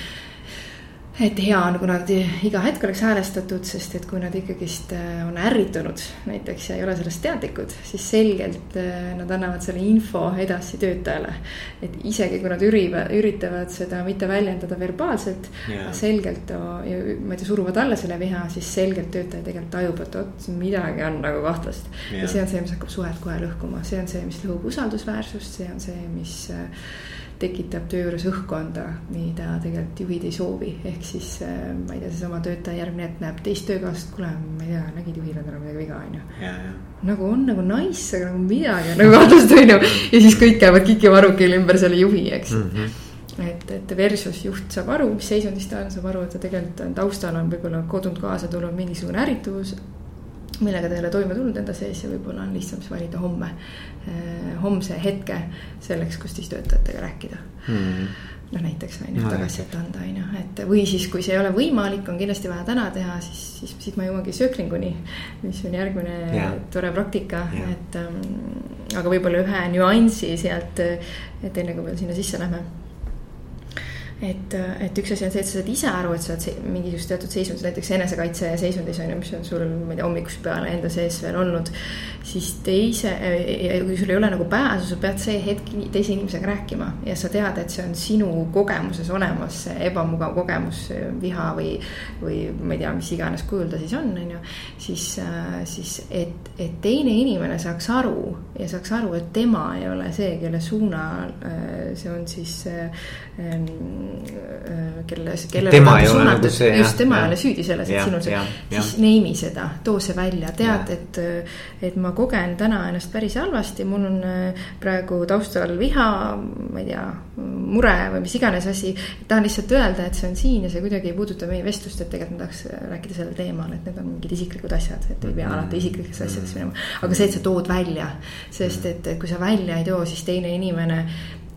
et hea on, kui nad iga hetk oleks häälestatud, sest et kui nad ikkagist äh, on ärritunud näiteks ja ei ole sellest teadlikud, siis selgelt äh, nad annavad selle info edasi töötajale. et isegi kui nad ürivad, üritavad seda mitte väljendada verbaalselt yeah., selgelt ma ei tea, suruvad alla selle viha, siis selgelt töötaja tegelikult tajub, et oot, midagi on nagu kahtlast yeah.. ja see on see, mis hakkab suhet kohe lõhkuma, see on see, mis lõhub usaldusväärsust, see on see, mis äh, tekitab töö juures õhkkonda, mida tegelikult juhid ei soovi, ehk siis äh, ma ei tea, seesama töötaja järgmine hetk näeb teist töökaaslast, kuule, ma ei tea, nägid juhil on täna midagi viga, on ju. nagu on nagu nice, aga nagu midagi on nagu kahtlast, on ju. ja siis kõik käivad kikivarrukil ümber selle juhi, eks mm. -hmm et, et versus juht saab aru, mis seisundis ta on, saab aru, et ta tegelikult on taustal on võib-olla kodunt kaasa tulnud mingisugune ärritus millega ta ei ole toime tulnud enda sees ja võib-olla on lihtsam siis valida homme, eh, homse hetke selleks, kus siis töötajatega rääkida mm. -hmm noh, näiteks on ju tagasisidet anda, on ju, et või siis, kui see ei ole võimalik, on kindlasti vaja täna teha, siis, siis siit ma jõuangi sööklinguni. mis on järgmine yeah. tore praktika yeah., et ähm, aga võib-olla ühe nüansi sealt, et enne kui veel sinna sisse lähme et, et üks asi on see, et sa saad ise aru, et sa oled mingisugust teatud seisundis, näiteks enesekaitse seisundis on ju, mis on sul, ma ei tea, hommikust peale enda sees veel olnud. siis teise, kui sul ei ole nagu pääsu, sa pead see hetk teise inimesega rääkima ja sa tead, et see on sinu kogemuses olemas, see ebamugav kogemus, viha või. või ma ei tea, mis iganes kujul ta siis on, on ju, siis, siis et, et teine inimene saaks aru ja saaks aru, et tema ei ole see, kelle suunal see on siis ähm, Äh, kelle, kellele tema ei ole nagu see. just, tema ei ole süüdi selles, et sinul see, siis neimi seda, too see välja, tead, et. et ma kogen täna ennast päris halvasti, mul on äh, praegu taustal viha, ma ei tea, mure või mis iganes asi. tahan lihtsalt öelda, et see on siin ja see kuidagi ei puuduta meie vestlust, et tegelikult ma tahaks rääkida sellel teemal, et need on mingid isiklikud asjad, et ei pea mm -hmm. alati isiklikesse asjadesse minema. aga see, et sa tood välja, sest et, et kui sa välja ei too, siis teine inimene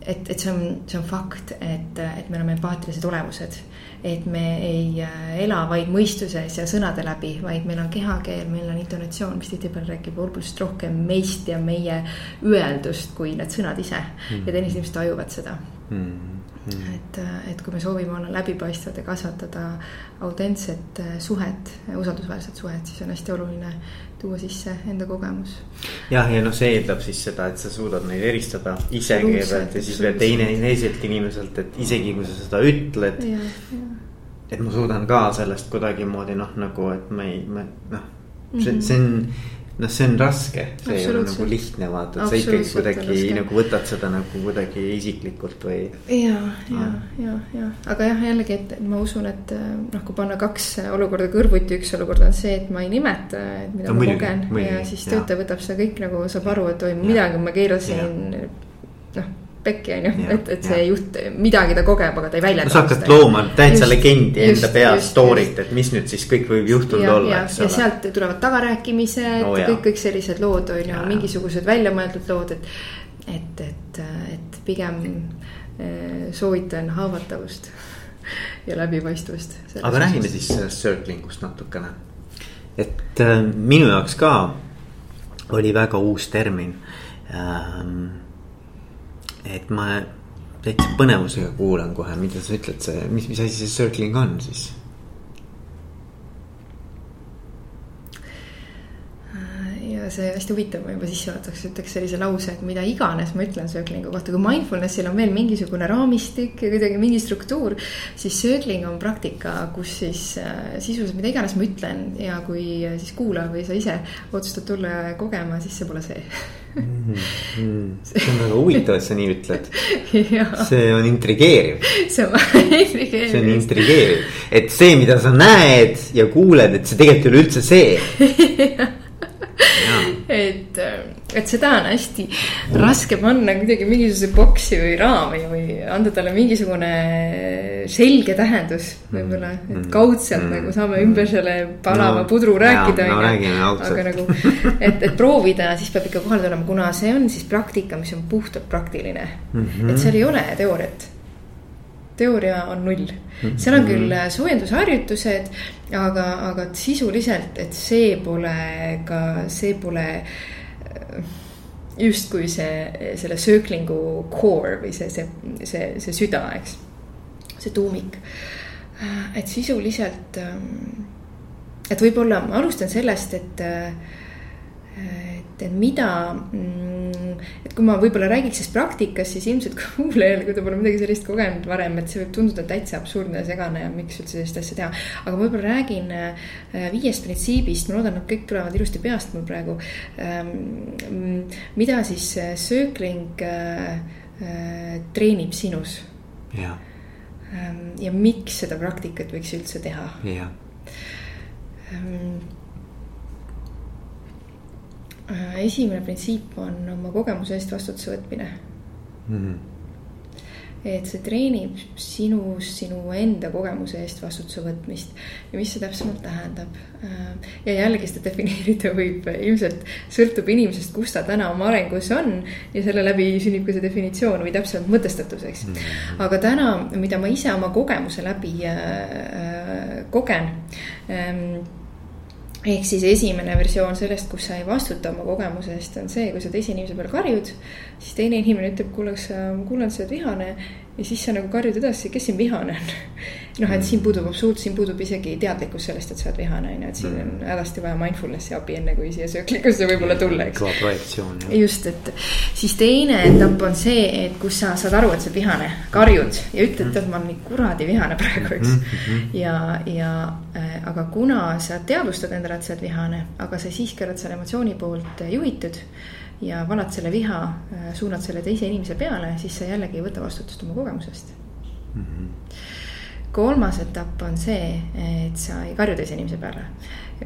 et, et see on, see on fakt, et, et me oleme empaatilised olemused. et me ei äh, ela vaid mõistuses ja sõnade läbi, vaid meil on kehakeel, meil on intonatsioon, mis tihtipeale räägib oluliselt rohkem meist ja meie öeldust, kui need sõnad ise. Mm.. ja teised inimesed tajuvad seda. Mm mm.. et, et kui me soovime olla läbipaistvad ja kasvatada autentset äh, suhet, usaldusväärset suhet, siis on hästi oluline tuua sisse enda kogemus. jah, ja noh, see eeldab siis seda, et sa suudad neid eristada ise kõigepealt ja siis veel teine, teiselt inimeselt, et isegi kui sa seda ütled. et ma suudan ka sellest kuidagimoodi noh, nagu, et ma ei, ma noh, see, see on noh, see on raske, see ei ole nagu lihtne vaata, et sa ikkagi kuidagi nagu võtad seda nagu kuidagi isiklikult või. ja, ja, ja, ja, aga jah, jällegi, et ma usun, et noh, kui panna kaks olukorda kõrvuti, üks olukord on see, et ma ei nimeta, et mida no, ma kogen ja siis töötaja võtab seda kõik nagu saab aru, et oi, midagi ma keerasin noh pekki, on ju, et, et see juht, midagi ta kogeb, aga ta ei väljenda. sa hakkad looma täitsa legendi enda peas story't, et mis nüüd siis kõik võib juhtunud ja, olla, eks ole. ja sealt tulevad tagarääkimised no,, kõik, kõik sellised lood on ju, mingisugused väljamõeldud lood, et et, et, et pigem äh, soovitan haavatavust ja läbipaistvust. aga räägime siis circling ust natukene. et äh, minu jaoks ka oli väga uus termin ähm,. Et ma täitsa põnevusega kuulan kohe, mida sa ütled, see, mis, mis asi see circling on siis? ja see hästi huvitav, ma juba sissejuhatuseks ütleks sellise lause, et mida iganes ma ütlen circling'u kohta, kui mindfulness'il on veel mingisugune raamistik ja kuidagi mingi struktuur. siis circling on praktika, kus siis äh, sisuliselt mida iganes ma ütlen ja kui äh, siis kuulaja või sa ise otsustad tulla kogema, siis see pole see mm. -hmm. see on väga huvitav, et sa nii ütled see on intrigeeriv. see on intrigeeriv. see on intrigeeriv, et see, mida sa näed ja kuuled, et see tegelikult ei ole üldse see et, et seda on hästi raske panna kuidagi mingisuguse boksi või raami või anda talle mingisugune selge tähendus võib-olla, et mm. kaudselt mm. nagu saame ümber selle palava no, pudru rääkida. No, no, aga nagu, et, et proovida, siis peab ikka kohale tulema, kuna see on siis praktika, mis on puhtalt praktiline mm. -hmm. et seal ei ole teooriat teooria on null. Mhm. seal on küll äh, soojendusharjutused, aga, aga sisuliselt, et see pole ka, see pole äh, justkui see, selle sööklingu core või see, see, see, see süda, eks. see tuumik. Äh, et sisuliselt, ähm, et võib-olla ma alustan sellest, et, et, et mida mm, et kui ma võib-olla räägiks siis praktikast, siis ilmselt kuulajale, kui ta pole midagi sellist kogenud varem, et see võib tunduda täitsa absurdne ja segane ja miks üldse sellist asja teha. aga võib-olla räägin äh, viiest printsiibist, ma loodan, et kõik tulevad ilusti peast mul praegu. Ähm, mida siis äh, söökling äh, treenib sinus. ja, ähm, ja miks seda praktikat võiks üldse teha. jah ähm, Äh, esimene printsiip on oma kogemuse eest vastutuse võtmine mm. -hmm. et see treenib sinus sinu enda kogemuse eest vastutuse võtmist ja mis see täpsemalt tähendab. Äh, ja jällegi seda defineerida võib ilmselt sõltub inimesest, kus ta täna oma arengus on ja selle läbi sünnib ka see definitsioon või täpsemalt mõtestatus, eks mm. -hmm. aga täna, mida ma ise oma kogemuse läbi äh, äh kogen ähm, ehk siis esimene versioon sellest, kus sa ei vastuta oma kogemuse eest, on see, kui sa teise inimese peale karjud. siis teine inimene ütleb, kuule, kas sa, ma kuulen, sa oled vihane ja siis sa nagu karjud edasi, kes siin vihane on. noh, et siin puudub absoluut, siin puudub isegi teadlikkus sellest, et sa oled vihane, on ju, et siin on mm. hädasti vaja mindfulness'i abi, enne kui siia sööklikusse võib-olla tulla, eks. kõva projektsioon. just, et siis teine etapp on see, et kus sa saad aru, et sa oled vihane, karjud ja ütled, mm. tead, ma olen nii kuradi vihane praegu, eks mm. -hmm. ja, ja äh, aga kuna sa teadvustad endale, et sa oled vihane, aga sa siiski oled selle emotsiooni poolt juhitud ja valad selle viha, suunad selle teise inimese peale, siis sa jällegi ei võta vastutust oma kogemusest mm. -hmm. kolmas etapp on see, et sa ei karju teise inimese peale,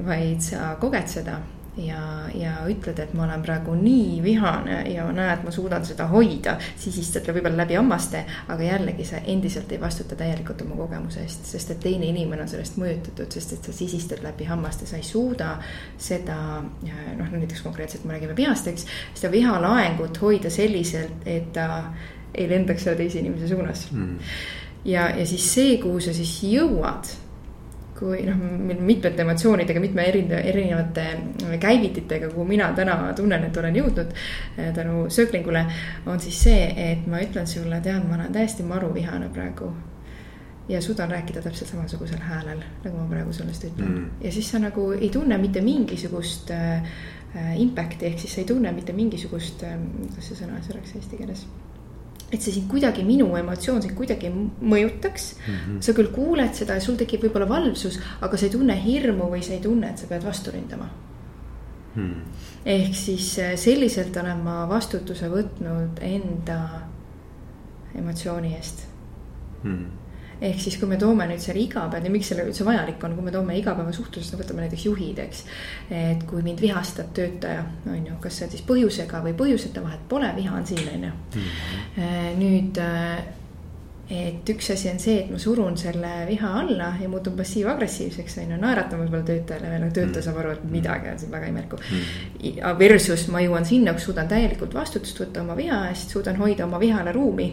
vaid sa koged seda ja, ja ütled, et ma olen praegu nii vihane ja näed, ma suudan seda hoida, sisistad võib-olla läbi hammaste, aga jällegi sa endiselt ei vastuta täielikult oma kogemuse eest, sest et teine inimene on sellest mõjutatud, sest et sa sisistad läbi hammaste, sa ei suuda seda noh, näiteks konkreetselt me räägime peast, eks, seda vihalaengut hoida selliselt, et ta ei lendaks selle teise inimese suunas mm. ja, ja siis see, kuhu sa siis jõuad kui noh, mitmete emotsioonidega, mitme erinevate käivititega, kuhu mina täna tunnen, et olen jõudnud eh, tänu sööklingule. on siis see, et ma ütlen sulle, tead, ma olen täiesti maruvihane praegu. ja suudan rääkida täpselt samasugusel häälel, nagu ma praegu sellest ütlen mm.. ja siis sa nagu ei tunne mitte mingisugust äh, impact'i, ehk siis sa ei tunne mitte mingisugust äh,, kuidas see sõna siis oleks eesti keeles et see sind kuidagi, minu emotsioon sind kuidagi mõjutaks mm. -hmm. sa küll kuuled seda ja sul tekib võib-olla valvsus, aga sa ei tunne hirmu või sa ei tunne, et sa pead vastu ründama mm.. ehk siis äh, selliselt olen ma vastutuse võtnud enda emotsiooni eest mm ehk siis, kui me toome nüüd selle igapäev miks selle üldse vajalik on, kui me toome igapäevasuhtlusest, no võtame näiteks juhid, eks. et kui mind vihastab töötaja, on ju, kas see on siis põhjusega või põhjuseta, vahet pole, viha on siin, on ju. Mhm. Äh, nüüd äh, et üks asi on see, et ma surun selle viha alla ja muutun passiiv-agressiivseks, on ju, naeratan võib-olla töötajale veel, töötaja saab aru, et midagi on siin väga imelikku mm.. Versus ma jõuan sinna, kus suudan täielikult vastutust võtta oma viha eest, suudan hoida oma vihale ruumi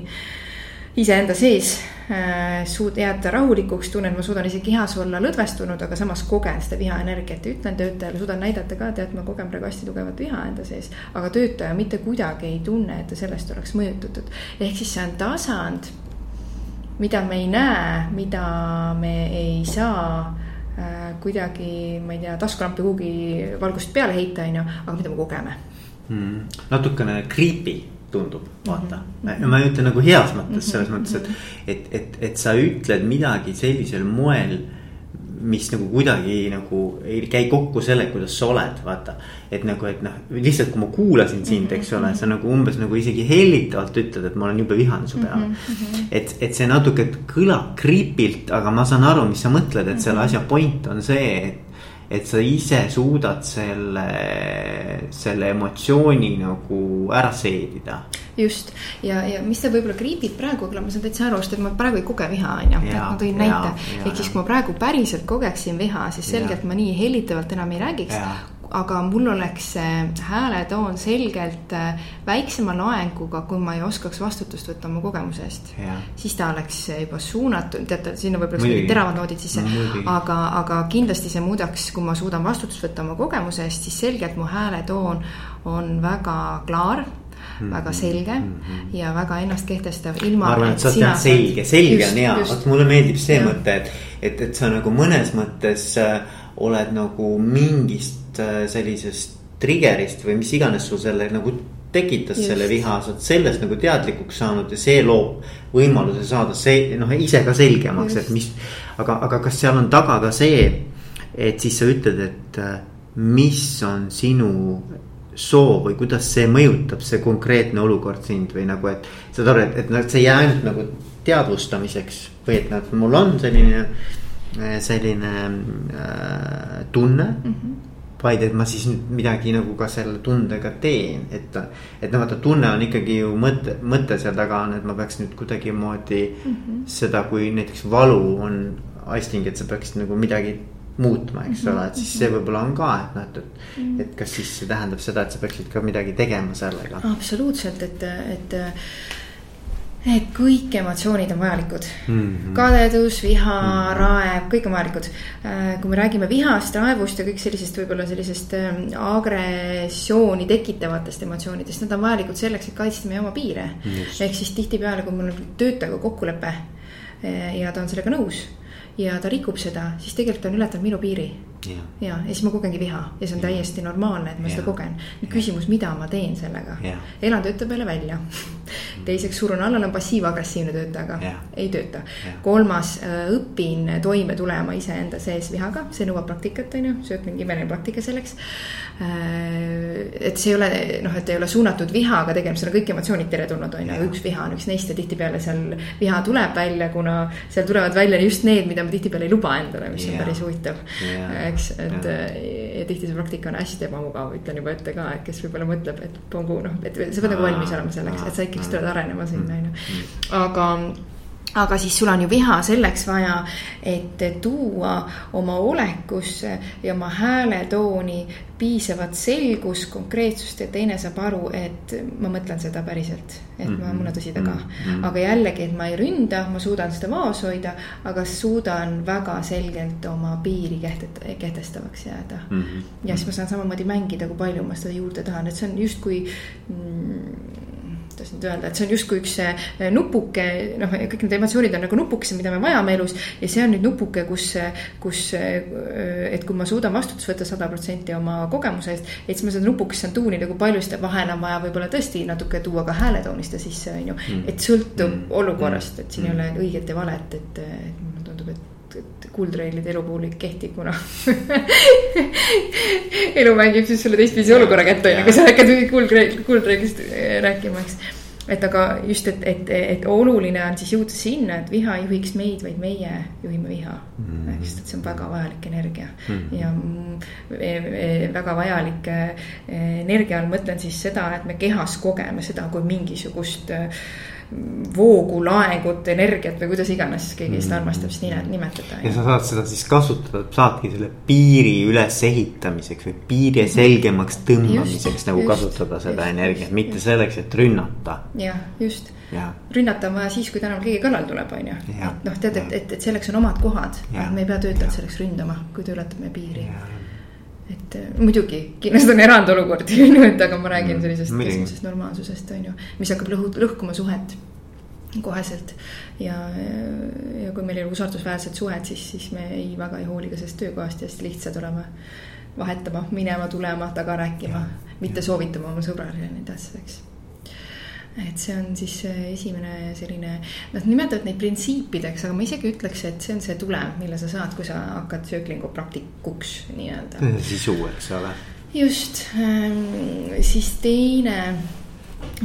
iseenda sees äh, suud-, jääda rahulikuks, tunnen, ma suudan isegi kehas olla lõdvestunud, aga samas kogen seda vihaenergiat ja ütlen töötajale, suudan näidata ka, tead, ma kogen praegu hästi tugevat viha enda sees. aga töötaja mitte kuidagi ei tunne, et ta sellest oleks mõjutatud. ehk siis see on tasand mida me ei näe, mida me ei saa äh, kuidagi, ma ei tea, taskulampi kuhugi valgust peale heita, on ju, aga mida me kogeme mm,. natukene creepy tundub, vaata mm. -hmm. ma ei ütle nagu heas mõttes, selles mm -hmm. mõttes, et, et, et, et sa ütled midagi sellisel moel mis nagu kuidagi nagu ei käi kokku sellega, kuidas sa oled, vaata. et nagu, et noh, lihtsalt kui ma kuulasin sind, eks ole, sa nagu umbes nagu isegi hellitavalt ütled, et ma olen jube vihane su peale mm. -hmm. et, et see natuke kõlab creepy'lt, aga ma saan aru, mis sa mõtled, et selle asja point on see, et et sa ise suudad selle, selle emotsiooni nagu ära seedida. just ja, ja mis ta võib-olla kriibib praegu, ma saan täitsa aru, sest et ma praegu ei koge viha, on ju, et ma tõin näite. ehk siis, kui ma praegu päriselt kogeksin viha, siis selgelt ja. ma nii hellitavalt enam ei räägiks aga mul oleks see hääletoon selgelt äh, väiksema loenguga, kui ma ei oskaks vastutust võtta oma kogemuse eest. siis ta oleks juba suunatud, teate, sinna võib-olla mingid teravad noodid sisse no,, aga, aga kindlasti see muudaks, kui ma suudan vastutust võtta oma kogemuse eest, siis selgelt mu hääletoon on väga klaar Mm -hmm. väga selge mm -hmm. ja väga ennast kehtestav ilma. ma arvan, et sa tead selge, selge on hea, vot mulle meeldib see ja. mõte, et, et, et sa nagu mõnes mõttes äh, oled nagu mingist Äh, sellisest trigger'ist või mis iganes sul selle nagu tekitas Just. selle viha, sa oled sellest nagu teadlikuks saanud ja see loob võimaluse saada see noh, ise ka selgemaks, et mis. aga, aga kas seal on taga ka see, et siis sa ütled, et äh, mis on sinu soov või kuidas see mõjutab, see konkreetne olukord sind või nagu, et. saad aru, et, et noh, see ei jää ainult nagu teadvustamiseks või et noh, mul on selline, selline äh, tunne mm. -hmm vaid et ma siis nüüd midagi nagu ka selle tundega teen, et. et noh, vaata tunne on ikkagi ju mõte, mõte seal taga on, et ma peaks nüüd kuidagimoodi mm -hmm. seda, kui näiteks valu on aisting, et sa peaksid nagu midagi muutma, eks mm -hmm. ole, et siis see võib-olla on ka, et noh, et, et mm. -hmm. et kas siis see tähendab seda, et sa peaksid ka midagi tegema sellega. absoluutselt, et, et et kõik emotsioonid on vajalikud mm. -hmm. kadedus, viha mm, -hmm. raev, kõik on vajalikud. Äh, kui me räägime vihast, raevust ja kõik sellisest võib-olla sellisest ähm, agressiooni tekitavatest emotsioonidest, need on vajalikud selleks, et kaitsta meie oma piire. ehk siis tihtipeale, kui mul on töötajaga kokkulepe äh, ja ta on sellega nõus ja ta rikub seda, siis tegelikult ta on ületanud minu piiri ja, ja siis ma kogengi viha ja see on täiesti normaalne, et ma ja. seda kogen. nüüd küsimus, mida ma teen sellega? elan töötaja peale välja. teiseks surun alla, olen passiiv-agressiivne töötajaga, ei tööta. kolmas, äh, õpin toime tulema iseenda sees vihaga, see nõuab praktikat, on ju, sööd mingi imeline praktika selleks. Äh, et see ei ole noh, et ei ole suunatud vihaga tegema, seal on kõik emotsioonid teretulnud, on ju, üks viha on üks neist ja tihtipeale seal viha tuleb välja, kuna seal tulevad välja just need, mida me tihtipeale ei luba endale, mis on päris huvitav. Eks, et ja. ja tihti see praktika on hästi ebamugav, ütlen juba ette ka, et kes võib-olla mõtleb, et pongu noh, et sa pead nagu valmis olema selleks, et sa ikkagi tuled arenema sinna, on ju. aga aga siis sul on ju viha selleks vaja, et tuua oma olekusse ja oma hääletooni piisavat selgust, konkreetsust ja teine saab aru, et ma mõtlen seda päriselt. et ma, mul on tõsi taga mm. -hmm. aga jällegi, et ma ei ründa, ma suudan seda vaos hoida, aga suudan väga selgelt oma piiri kehtet-, kehtestavaks jääda mm. -hmm. ja siis ma saan samamoodi mängida, kui palju ma seda juurde tahan, et see on justkui mm, nüüd öelda, et see on justkui üks eh, nupuke, noh, kõik need emotsioonid on nagu nupukesed, mida me vajame elus. ja see on nüüd nupuke, kus, kus, eh, et kui ma suudan vastutust võtta sada protsenti oma kogemuse eest. et siis ma seda nupukest saan tuunida, kui palju seda vahel on vaja võib-olla tõesti natuke tuua ka hääletooniste sisse, on ju. Mm. et sõltub mm. olukorrast, et siin ei ole õiget ja valet, et, et et kuldreeglid elu puhul ei kehti, kuna elu mängib siis sulle teistpidi olukorra kätte, on ju, kui sa hakkad kuldreeglist, kuldreeglist äh, rääkima, eks. et aga just, et, et, et oluline on siis jõuda sinna, et viha ei juhiks meid, vaid meie juhime viha mm. -hmm. eks, et see on väga vajalik energia mm -hmm. ja e, e, väga vajalik energia all mõtlen siis seda, et me kehas kogeme seda kui mingisugust voogu, laengut, energiat või kuidas iganes keegi seda armastab siis nii nimetada. ja sa saad seda siis kasutada, saadki selle piiri ülesehitamiseks või piiri selgemaks tõmbamiseks just, nagu just, kasutada seda just, energiat, mitte selleks, et rünnata. jah, just. Rünnata on vaja siis, kui tänaval keegi kallal tuleb, on ju. noh, tead, et, et, et selleks on omad kohad, me ei pea töötajat selleks ründama, kui ta ületab meie piiri. Et äh, muidugi, kindlasti on erandolukordi, on ju, et aga ma räägin mm, sellisest keskmisest normaalsusest, on ju, mis hakkab lõhu, lõhkuma suhet koheselt. Ja, ja kui meil ei ole usaldusväärsed suhed, siis, siis me ei, väga ei hooli ka sellest töökohast ja hästi lihtsad olema vahetama, minema, tulema, taga rääkima, mitte soovitama oma sõbrale ja nii edasi, eks et see on siis esimene selline, nad nimetavad neid printsiipideks, aga ma isegi ütleks, et see on see tulem, mille sa saad, kui sa hakkad sööklingu praktikuks nii-öelda. sisu, eks ole. just, ähm, siis teine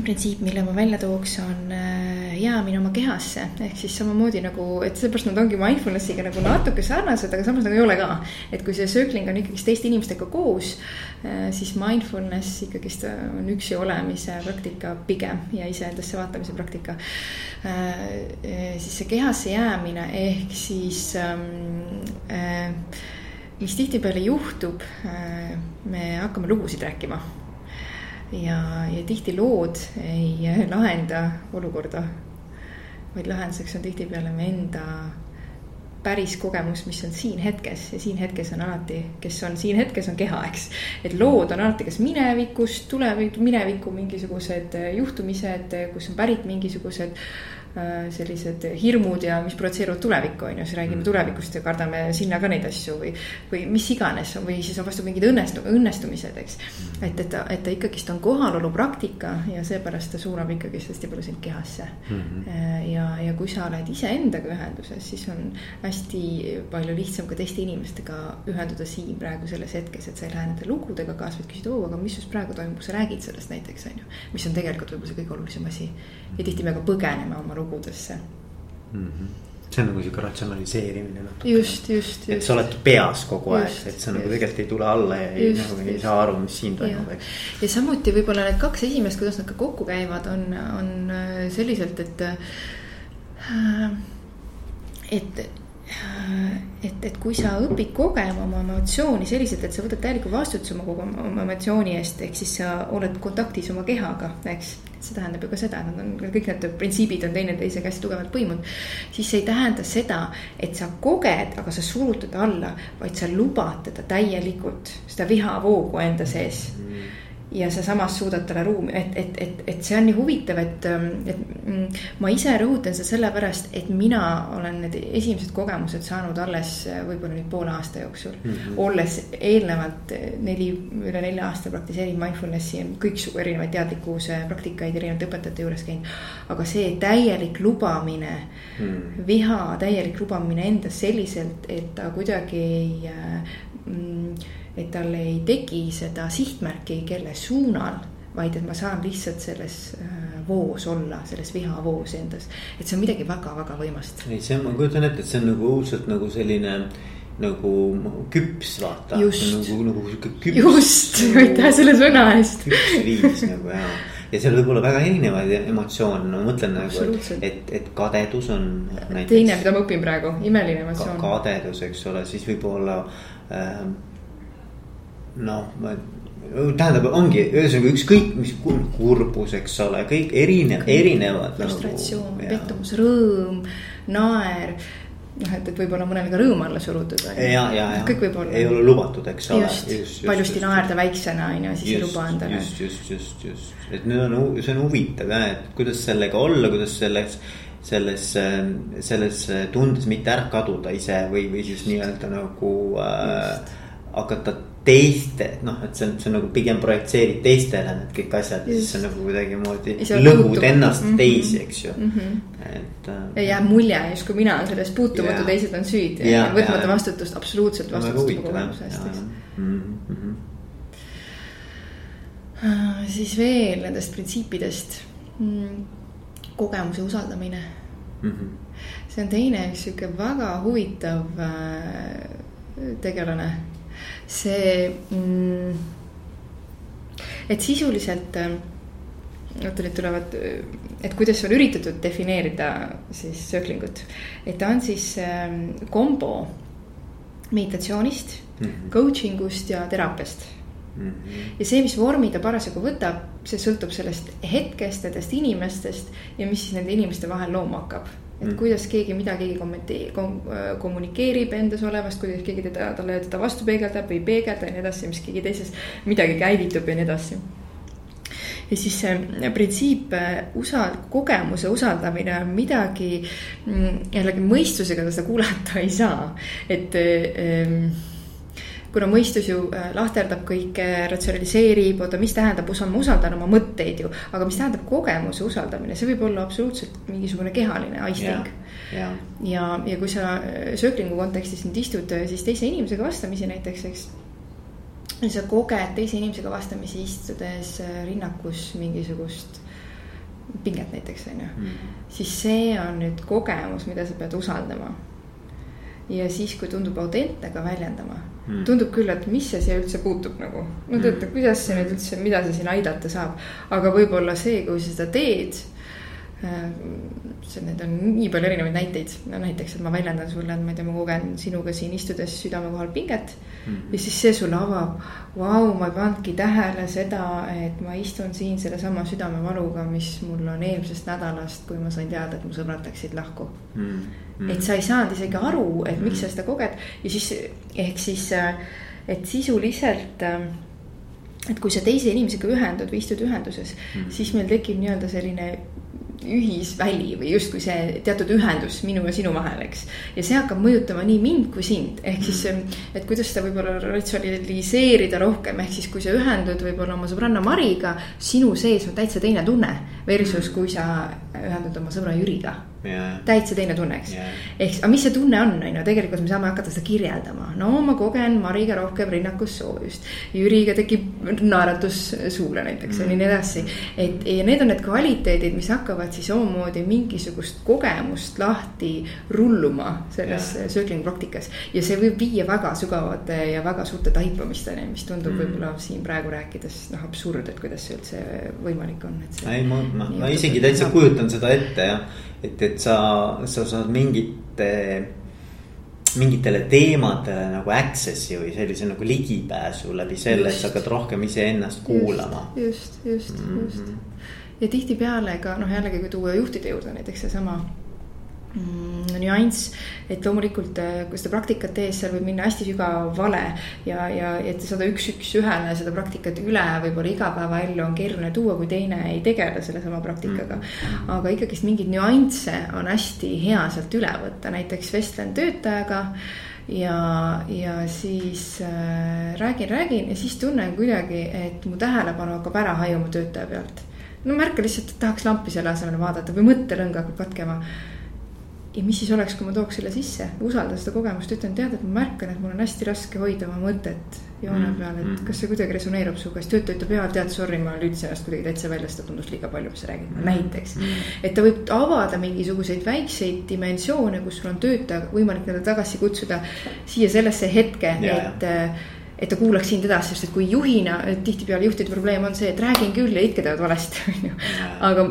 printsiip, mille ma välja tooks, on äh, jäämine oma kehasse. ehk siis samamoodi nagu, et seepärast nad ongi mindfulness'iga nagu natuke sarnased, aga samas nagu ei ole ka. et kui see circling on ikkagist teiste inimestega koos, äh, siis mindfulness ikkagist on üksi olemise praktika pigem ja iseendasse vaatamise praktika. Äh, siis see kehasse jäämine ehk siis ähm, mis tihtipeale juhtub, me hakkame lugusid rääkima ja, ja tihti lood ei lahenda olukorda, vaid lahenduseks on tihtipeale me enda päris kogemus, mis on siin hetkes ja siin hetkes on alati, kes on siin hetkes, on keha, eks. et lood on alati kas minevikust, tulevik, mineviku mingisugused juhtumised, kus on pärit mingisugused Äh, sellised hirmud ja mis projitseeruvad tulevikku, on ju, siis räägime mm. tulevikust ja kardame sinna ka neid asju või. või mis iganes või siis on vastu mingid õnnestu-, õnnestumised, eks. Mm. et, et et ta ikkagist on kohalolu praktika ja seepärast ta suunab ikkagist hästi palju sind kehasse mm. -hmm. ja, ja kui sa oled iseendaga ühenduses, siis on hästi palju lihtsam ka teiste inimestega ühenduda siin praegu selles hetkes, et sa ei lähe nende lugudega kaasa, vaid küsid, oo, aga mis just praegu toimub, sa räägid sellest näiteks, on ju. mis on tegelikult võib-olla see kõige olulisem asi ja tihti me ka põgeneme oma lugudesse mm. -hmm see on nagu sihuke ratsionaliseerimine natuke. just, just, just. et sa oled peas kogu aeg, et sa nagu tegelikult ei tule alla ja ei, nagu ei saa aru, mis siin toimub, eks. ja samuti võib-olla need kaks esimest, kuidas nad ka kokku käivad, on, on äh, selliselt, et. Äh, et et, et kui sa õpid kogema oma emotsiooni selliselt, et sa võtad täieliku vastutuse oma kogu oma emotsiooni eest, ehk siis sa oled kontaktis oma kehaga, eks. see tähendab ju ka seda, et nad on, kõik need printsiibid on teineteisega hästi tugevalt põimunud. siis see ei tähenda seda, et sa koged, aga sa surutad alla, vaid sa lubad teda täielikult, seda vihavoogu enda sees mm ja sa samas suudad talle ruumi, et, et, et, et see on nii huvitav, et, ähm, et mm, ma ise rõhutan seda sellepärast, et mina olen need esimesed kogemused saanud alles äh, võib-olla nüüd poole aasta jooksul mm. -hmm. olles eelnevalt äh, neli, üle nelja aasta praktiseerinud mindfulness'i, kõiksugu erinevaid teadlikkuse praktikaid erinevate õpetajate juures käinud. aga see täielik lubamine mm, -hmm. viha täielik lubamine endas selliselt, et ta kuidagi ei äh, mm, et tal ei teki seda sihtmärki, kelle suunal, vaid et ma saan lihtsalt selles äh, voos olla, selles vihavoos endas. et see on midagi väga-väga võimast. ei, see on, ma kujutan ette, et see on nagu õudselt nagu selline nagu küps, vaata. nagu, nagu sihuke küps. just, aitäh selle sõna eest. küps viis nagu ja, ja seal võib olla väga erinevaid emotsioone, ma mõtlen nagu, et, et, et kadedus on. teine, mida ma õpin praegu, imeline emotsioon ka,. kadedus, eks ole, siis võib-olla äh, noh, ma tähendab, ongi ühesõnaga ükskõik mis kurbus, eks ole, kõik erinev, erinevad. Nagu frustratsioon nagu,, pettumus, rõõm, naer noh, et, et võib-olla mõnele ka rõõm alla surutud. ja, ja, ja kõik võib olla. ei ole lubatud, eks ole. just, just, paljusti naerda väiksena on ju, siis ei luba endale. just, just, just, just, et need on, see on huvitav jah, et kuidas sellega olla, kuidas selleks selles, selles tundes mitte ära kaduda ise või, või siis nii-öelda nagu äh, hakata teiste, noh, et see on, see on nagu pigem projitseerid teistele need kõik asjad ja siis sa nagu kuidagimoodi lõhud ennast mm -hmm. teisi, eks ju mm. -hmm. et äh,. ja jääb mulje justkui mina olen selles puutumatu, teised on süüdi ja, ja võtmata vastutust, absoluutselt vastutust oma kogemuse eest, eks siis veel nendest printsiipidest mm,. kogemuse usaldamine mm. -hmm. see on teine üks sihuke väga huvitav äh, tegelane see mm,, et sisuliselt vot nüüd tulevad, et kuidas on üritatud defineerida siis circling ut. et ta on siis ähm, kombo meditatsioonist mm, -hmm. coaching ust ja teraapiast mm. -hmm. ja see, mis vormi ta parasjagu võtab, see sõltub sellest hetkest, nendest inimestest ja mis siis nende inimeste vahel looma hakkab et mm. kuidas keegi midagi kommenti- kom,, kommunikeerib endas olevast, kuidas keegi teda, talle teda vastu peegeldab või ei peegelda ja nii edasi, mis keegi teises midagi käivitub ja nii edasi ja siis see printsiip äh, usal-, kogemuse usaldamine on midagi, mm, jällegi mõistusega seda kuulata ei saa, et ähm, kuna mõistus ju äh, lahterdab kõike, ratsionaliseerib, oota, mis tähendab, ma usaldan oma mõtteid ju. aga mis tähendab kogemuse usaldamine, see võib olla absoluutselt mingisugune kehaline aisting. ja, ja, ja kui sa äh, circling'u kontekstis nüüd istud siis teise inimesega vastamisi näiteks, eks sa koged teise inimesega vastamisi istudes äh, rinnakus mingisugust pinget näiteks on ju mm. siis see on nüüd kogemus, mida sa pead usaldama. ja siis, kui tundub autentne ka väljendama mm. tundub küll, et mis see siia üldse puutub nagu. no tead mm, kuidas see nüüd üldse, mida see siin aidata saab. aga võib-olla see, kui sa seda teed äh, see, need on nii palju erinevaid näiteid, no näiteks, et ma väljendan sulle, et ma ei tea, ma kogen sinuga siin istudes südame kohal pinget mm. -hmm. ja siis see sulle avab, vau, ma ei pannudki tähele seda, et ma istun siin sellesama südamevaluga, mis mul on eelmisest nädalast, kui ma sain teada, et mu sõbrad läksid lahku mm. -hmm. Et sa ei saanud isegi aru, et miks sa seda koged. Ja siis ehk siis, et sisuliselt et kui sa teise inimesega ühendud või istud ühenduses mm, -hmm. siis meil tekib nii-öelda selline ühisväli või justkui see teatud ühendus minu ja sinu vahel, eks. ja see hakkab mõjutama nii mind kui sind, ehk siis, et kuidas seda võib-olla ratsionaliseerida rohkem, ehk siis kui sa ühendud võib-olla oma sõbranna Mariga, sinu sees on täitsa teine tunne. Versus kui sa ühendud oma sõbra Jüriga Yeah. täitsa teine tunne, eks yeah.. ehk, aga mis see tunne on, on ju, tegelikult me saame hakata seda kirjeldama. no ma kogen Mariga rohkem rinnakus soojust. Jüriga tekib naeratus suule näiteks mm. ja nii edasi. et ja need on need kvaliteedid, mis hakkavad siis omamoodi mingisugust kogemust lahti rulluma selles yeah. circling praktikas. ja see võib viia väga sügavate ja väga suurte taipamisteni, mis tundub mm. võib-olla siin praegu rääkides noh, absurd, et kuidas see üldse võimalik on. ei, ma, ma, ma isegi täitsa kujutan seda ette jah et, et sa, sa saad mingite, mingitele teemadele nagu access'i või sellise nagu ligipääsu läbi selle, et sa hakkad rohkem iseennast kuulama. just, just, just, mm -hmm. just. ja tihtipeale ka noh, jällegi kui tuua juhtide juurde näiteks seesama nüanss, et loomulikult, äh, kui seda praktikat tees, seal võib minna hästi sügav vale ja, ja et saada üks-üks ühele seda praktikat üle võib-olla igapäevaellu on keeruline tuua, kui teine ei tegele sellesama praktikaga mm. -hmm. aga ikkagist mingeid nüansse on hästi hea sealt üle võtta, näiteks vestlen töötajaga ja, ja siis äh, räägin, räägin ja siis tunnen kuidagi, et mu tähelepanu hakkab ära hajuma töötaja pealt. no märka lihtsalt, et tahaks lampi selle asemel vaadata või mõttelõng hakkab katkema ja mis siis oleks, kui ma tooks selle sisse, usalda seda kogemust, ütlen, tead, et ma märkan, et mul on hästi raske hoida oma mõtet joone mm, peal, et mm. kas see kuidagi resoneerub sinuga, siis töötaja ütleb, jaa, tead, sorry, ma lülitasin ennast kuidagi täitsa välja, sest ta tundus liiga palju, mis sa räägid, mm. näiteks. et ta võib avada mingisuguseid väikseid dimensioone, kus sul on töötaja võimalik teda tagasi kutsuda siia sellesse hetke et et ta kuulaks sind edasi, sest et kui juhina, tihtipeale juhtide probleem on see, et räägin küll ja ikka teevad valesti, on ju. aga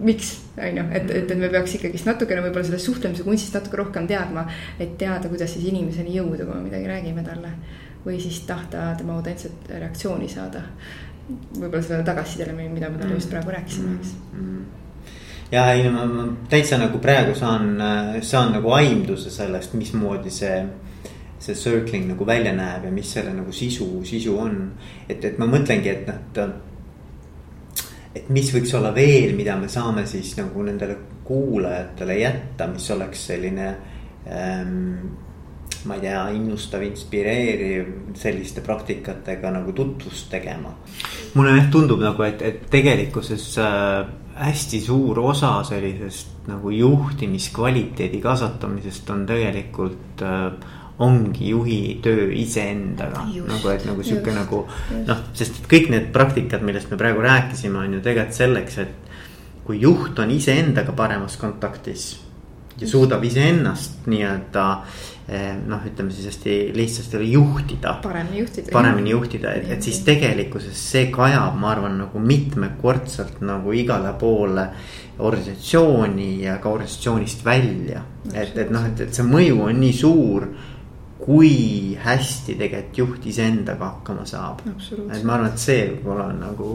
miks, on ju, et, et, et me peaks ikkagist natukene võib-olla sellest suhtlemise kunstist natuke rohkem teadma. et teada, kuidas siis inimeseni jõuda, kui me midagi räägime talle. või siis tahta tema autentset reaktsiooni saada. võib-olla sellele tagasisidele, mida me talle just praegu rääkisime, eks ja ei no ma, ma täitsa nagu praegu saan, saan nagu aimduse sellest, mismoodi see see circling nagu välja näeb ja mis selle nagu sisu, sisu on. et, et ma mõtlengi, et noh, et. et mis võiks olla veel, mida me saame siis nagu nendele kuulajatele jätta, mis oleks selline ähm, ma ei tea, innustav, inspireeriv selliste praktikatega nagu tutvust tegema. mulle jah tundub nagu, et, et tegelikkuses äh, hästi suur osa sellisest nagu juhtimiskvaliteedi kasvatamisest on tegelikult äh, ongi juhi töö iseendaga. nagu, et nagu sihuke nagu noh, sest kõik need praktikad, millest me praegu rääkisime, on ju tegelikult selleks, et kui juht on iseendaga paremas kontaktis ja suudab iseennast nii-öelda eh, noh, ütleme siis hästi lihtsasti juhtida. paremini juhtida. paremini juhtida, et, et siis tegelikkuses see kajab, ma arvan, nagu mitmekordselt nagu igale poole organisatsiooni ja ka organisatsioonist välja. et, et noh, et, et see mõju on nii suur kui hästi tegelikult juht iseendaga hakkama saab. et ma arvan, et see võib-olla on nagu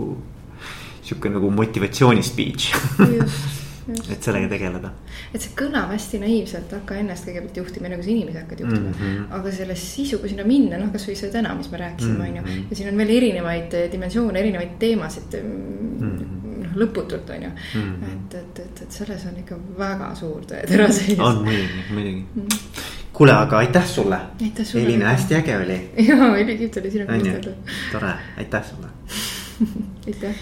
sihuke nagu motivatsiooni speech et sellega tegeleda. et see kõlab hästi naiivselt, hakka ennast kõigepealt juhtima, enne kui sa inimesi hakkad juhtima mm. -hmm. aga selle sisu, kui sinna minna, noh, kasvõi see täna, mis me rääkisime, on ju. Mhm. ja siin on veel erinevaid dimensioone, erinevaid teemasid mm. -hmm. noh, lõputult, on ju mm. -hmm. et, et, et, et selles on ikka väga suur tõetera sees. on muidugi, muidugi mm. -hmm kuule, aga aitäh sulle. Elina, hästi äge oli. jaa, ülikihvt oli sinuga vestelda. tore, aitäh sulle aitäh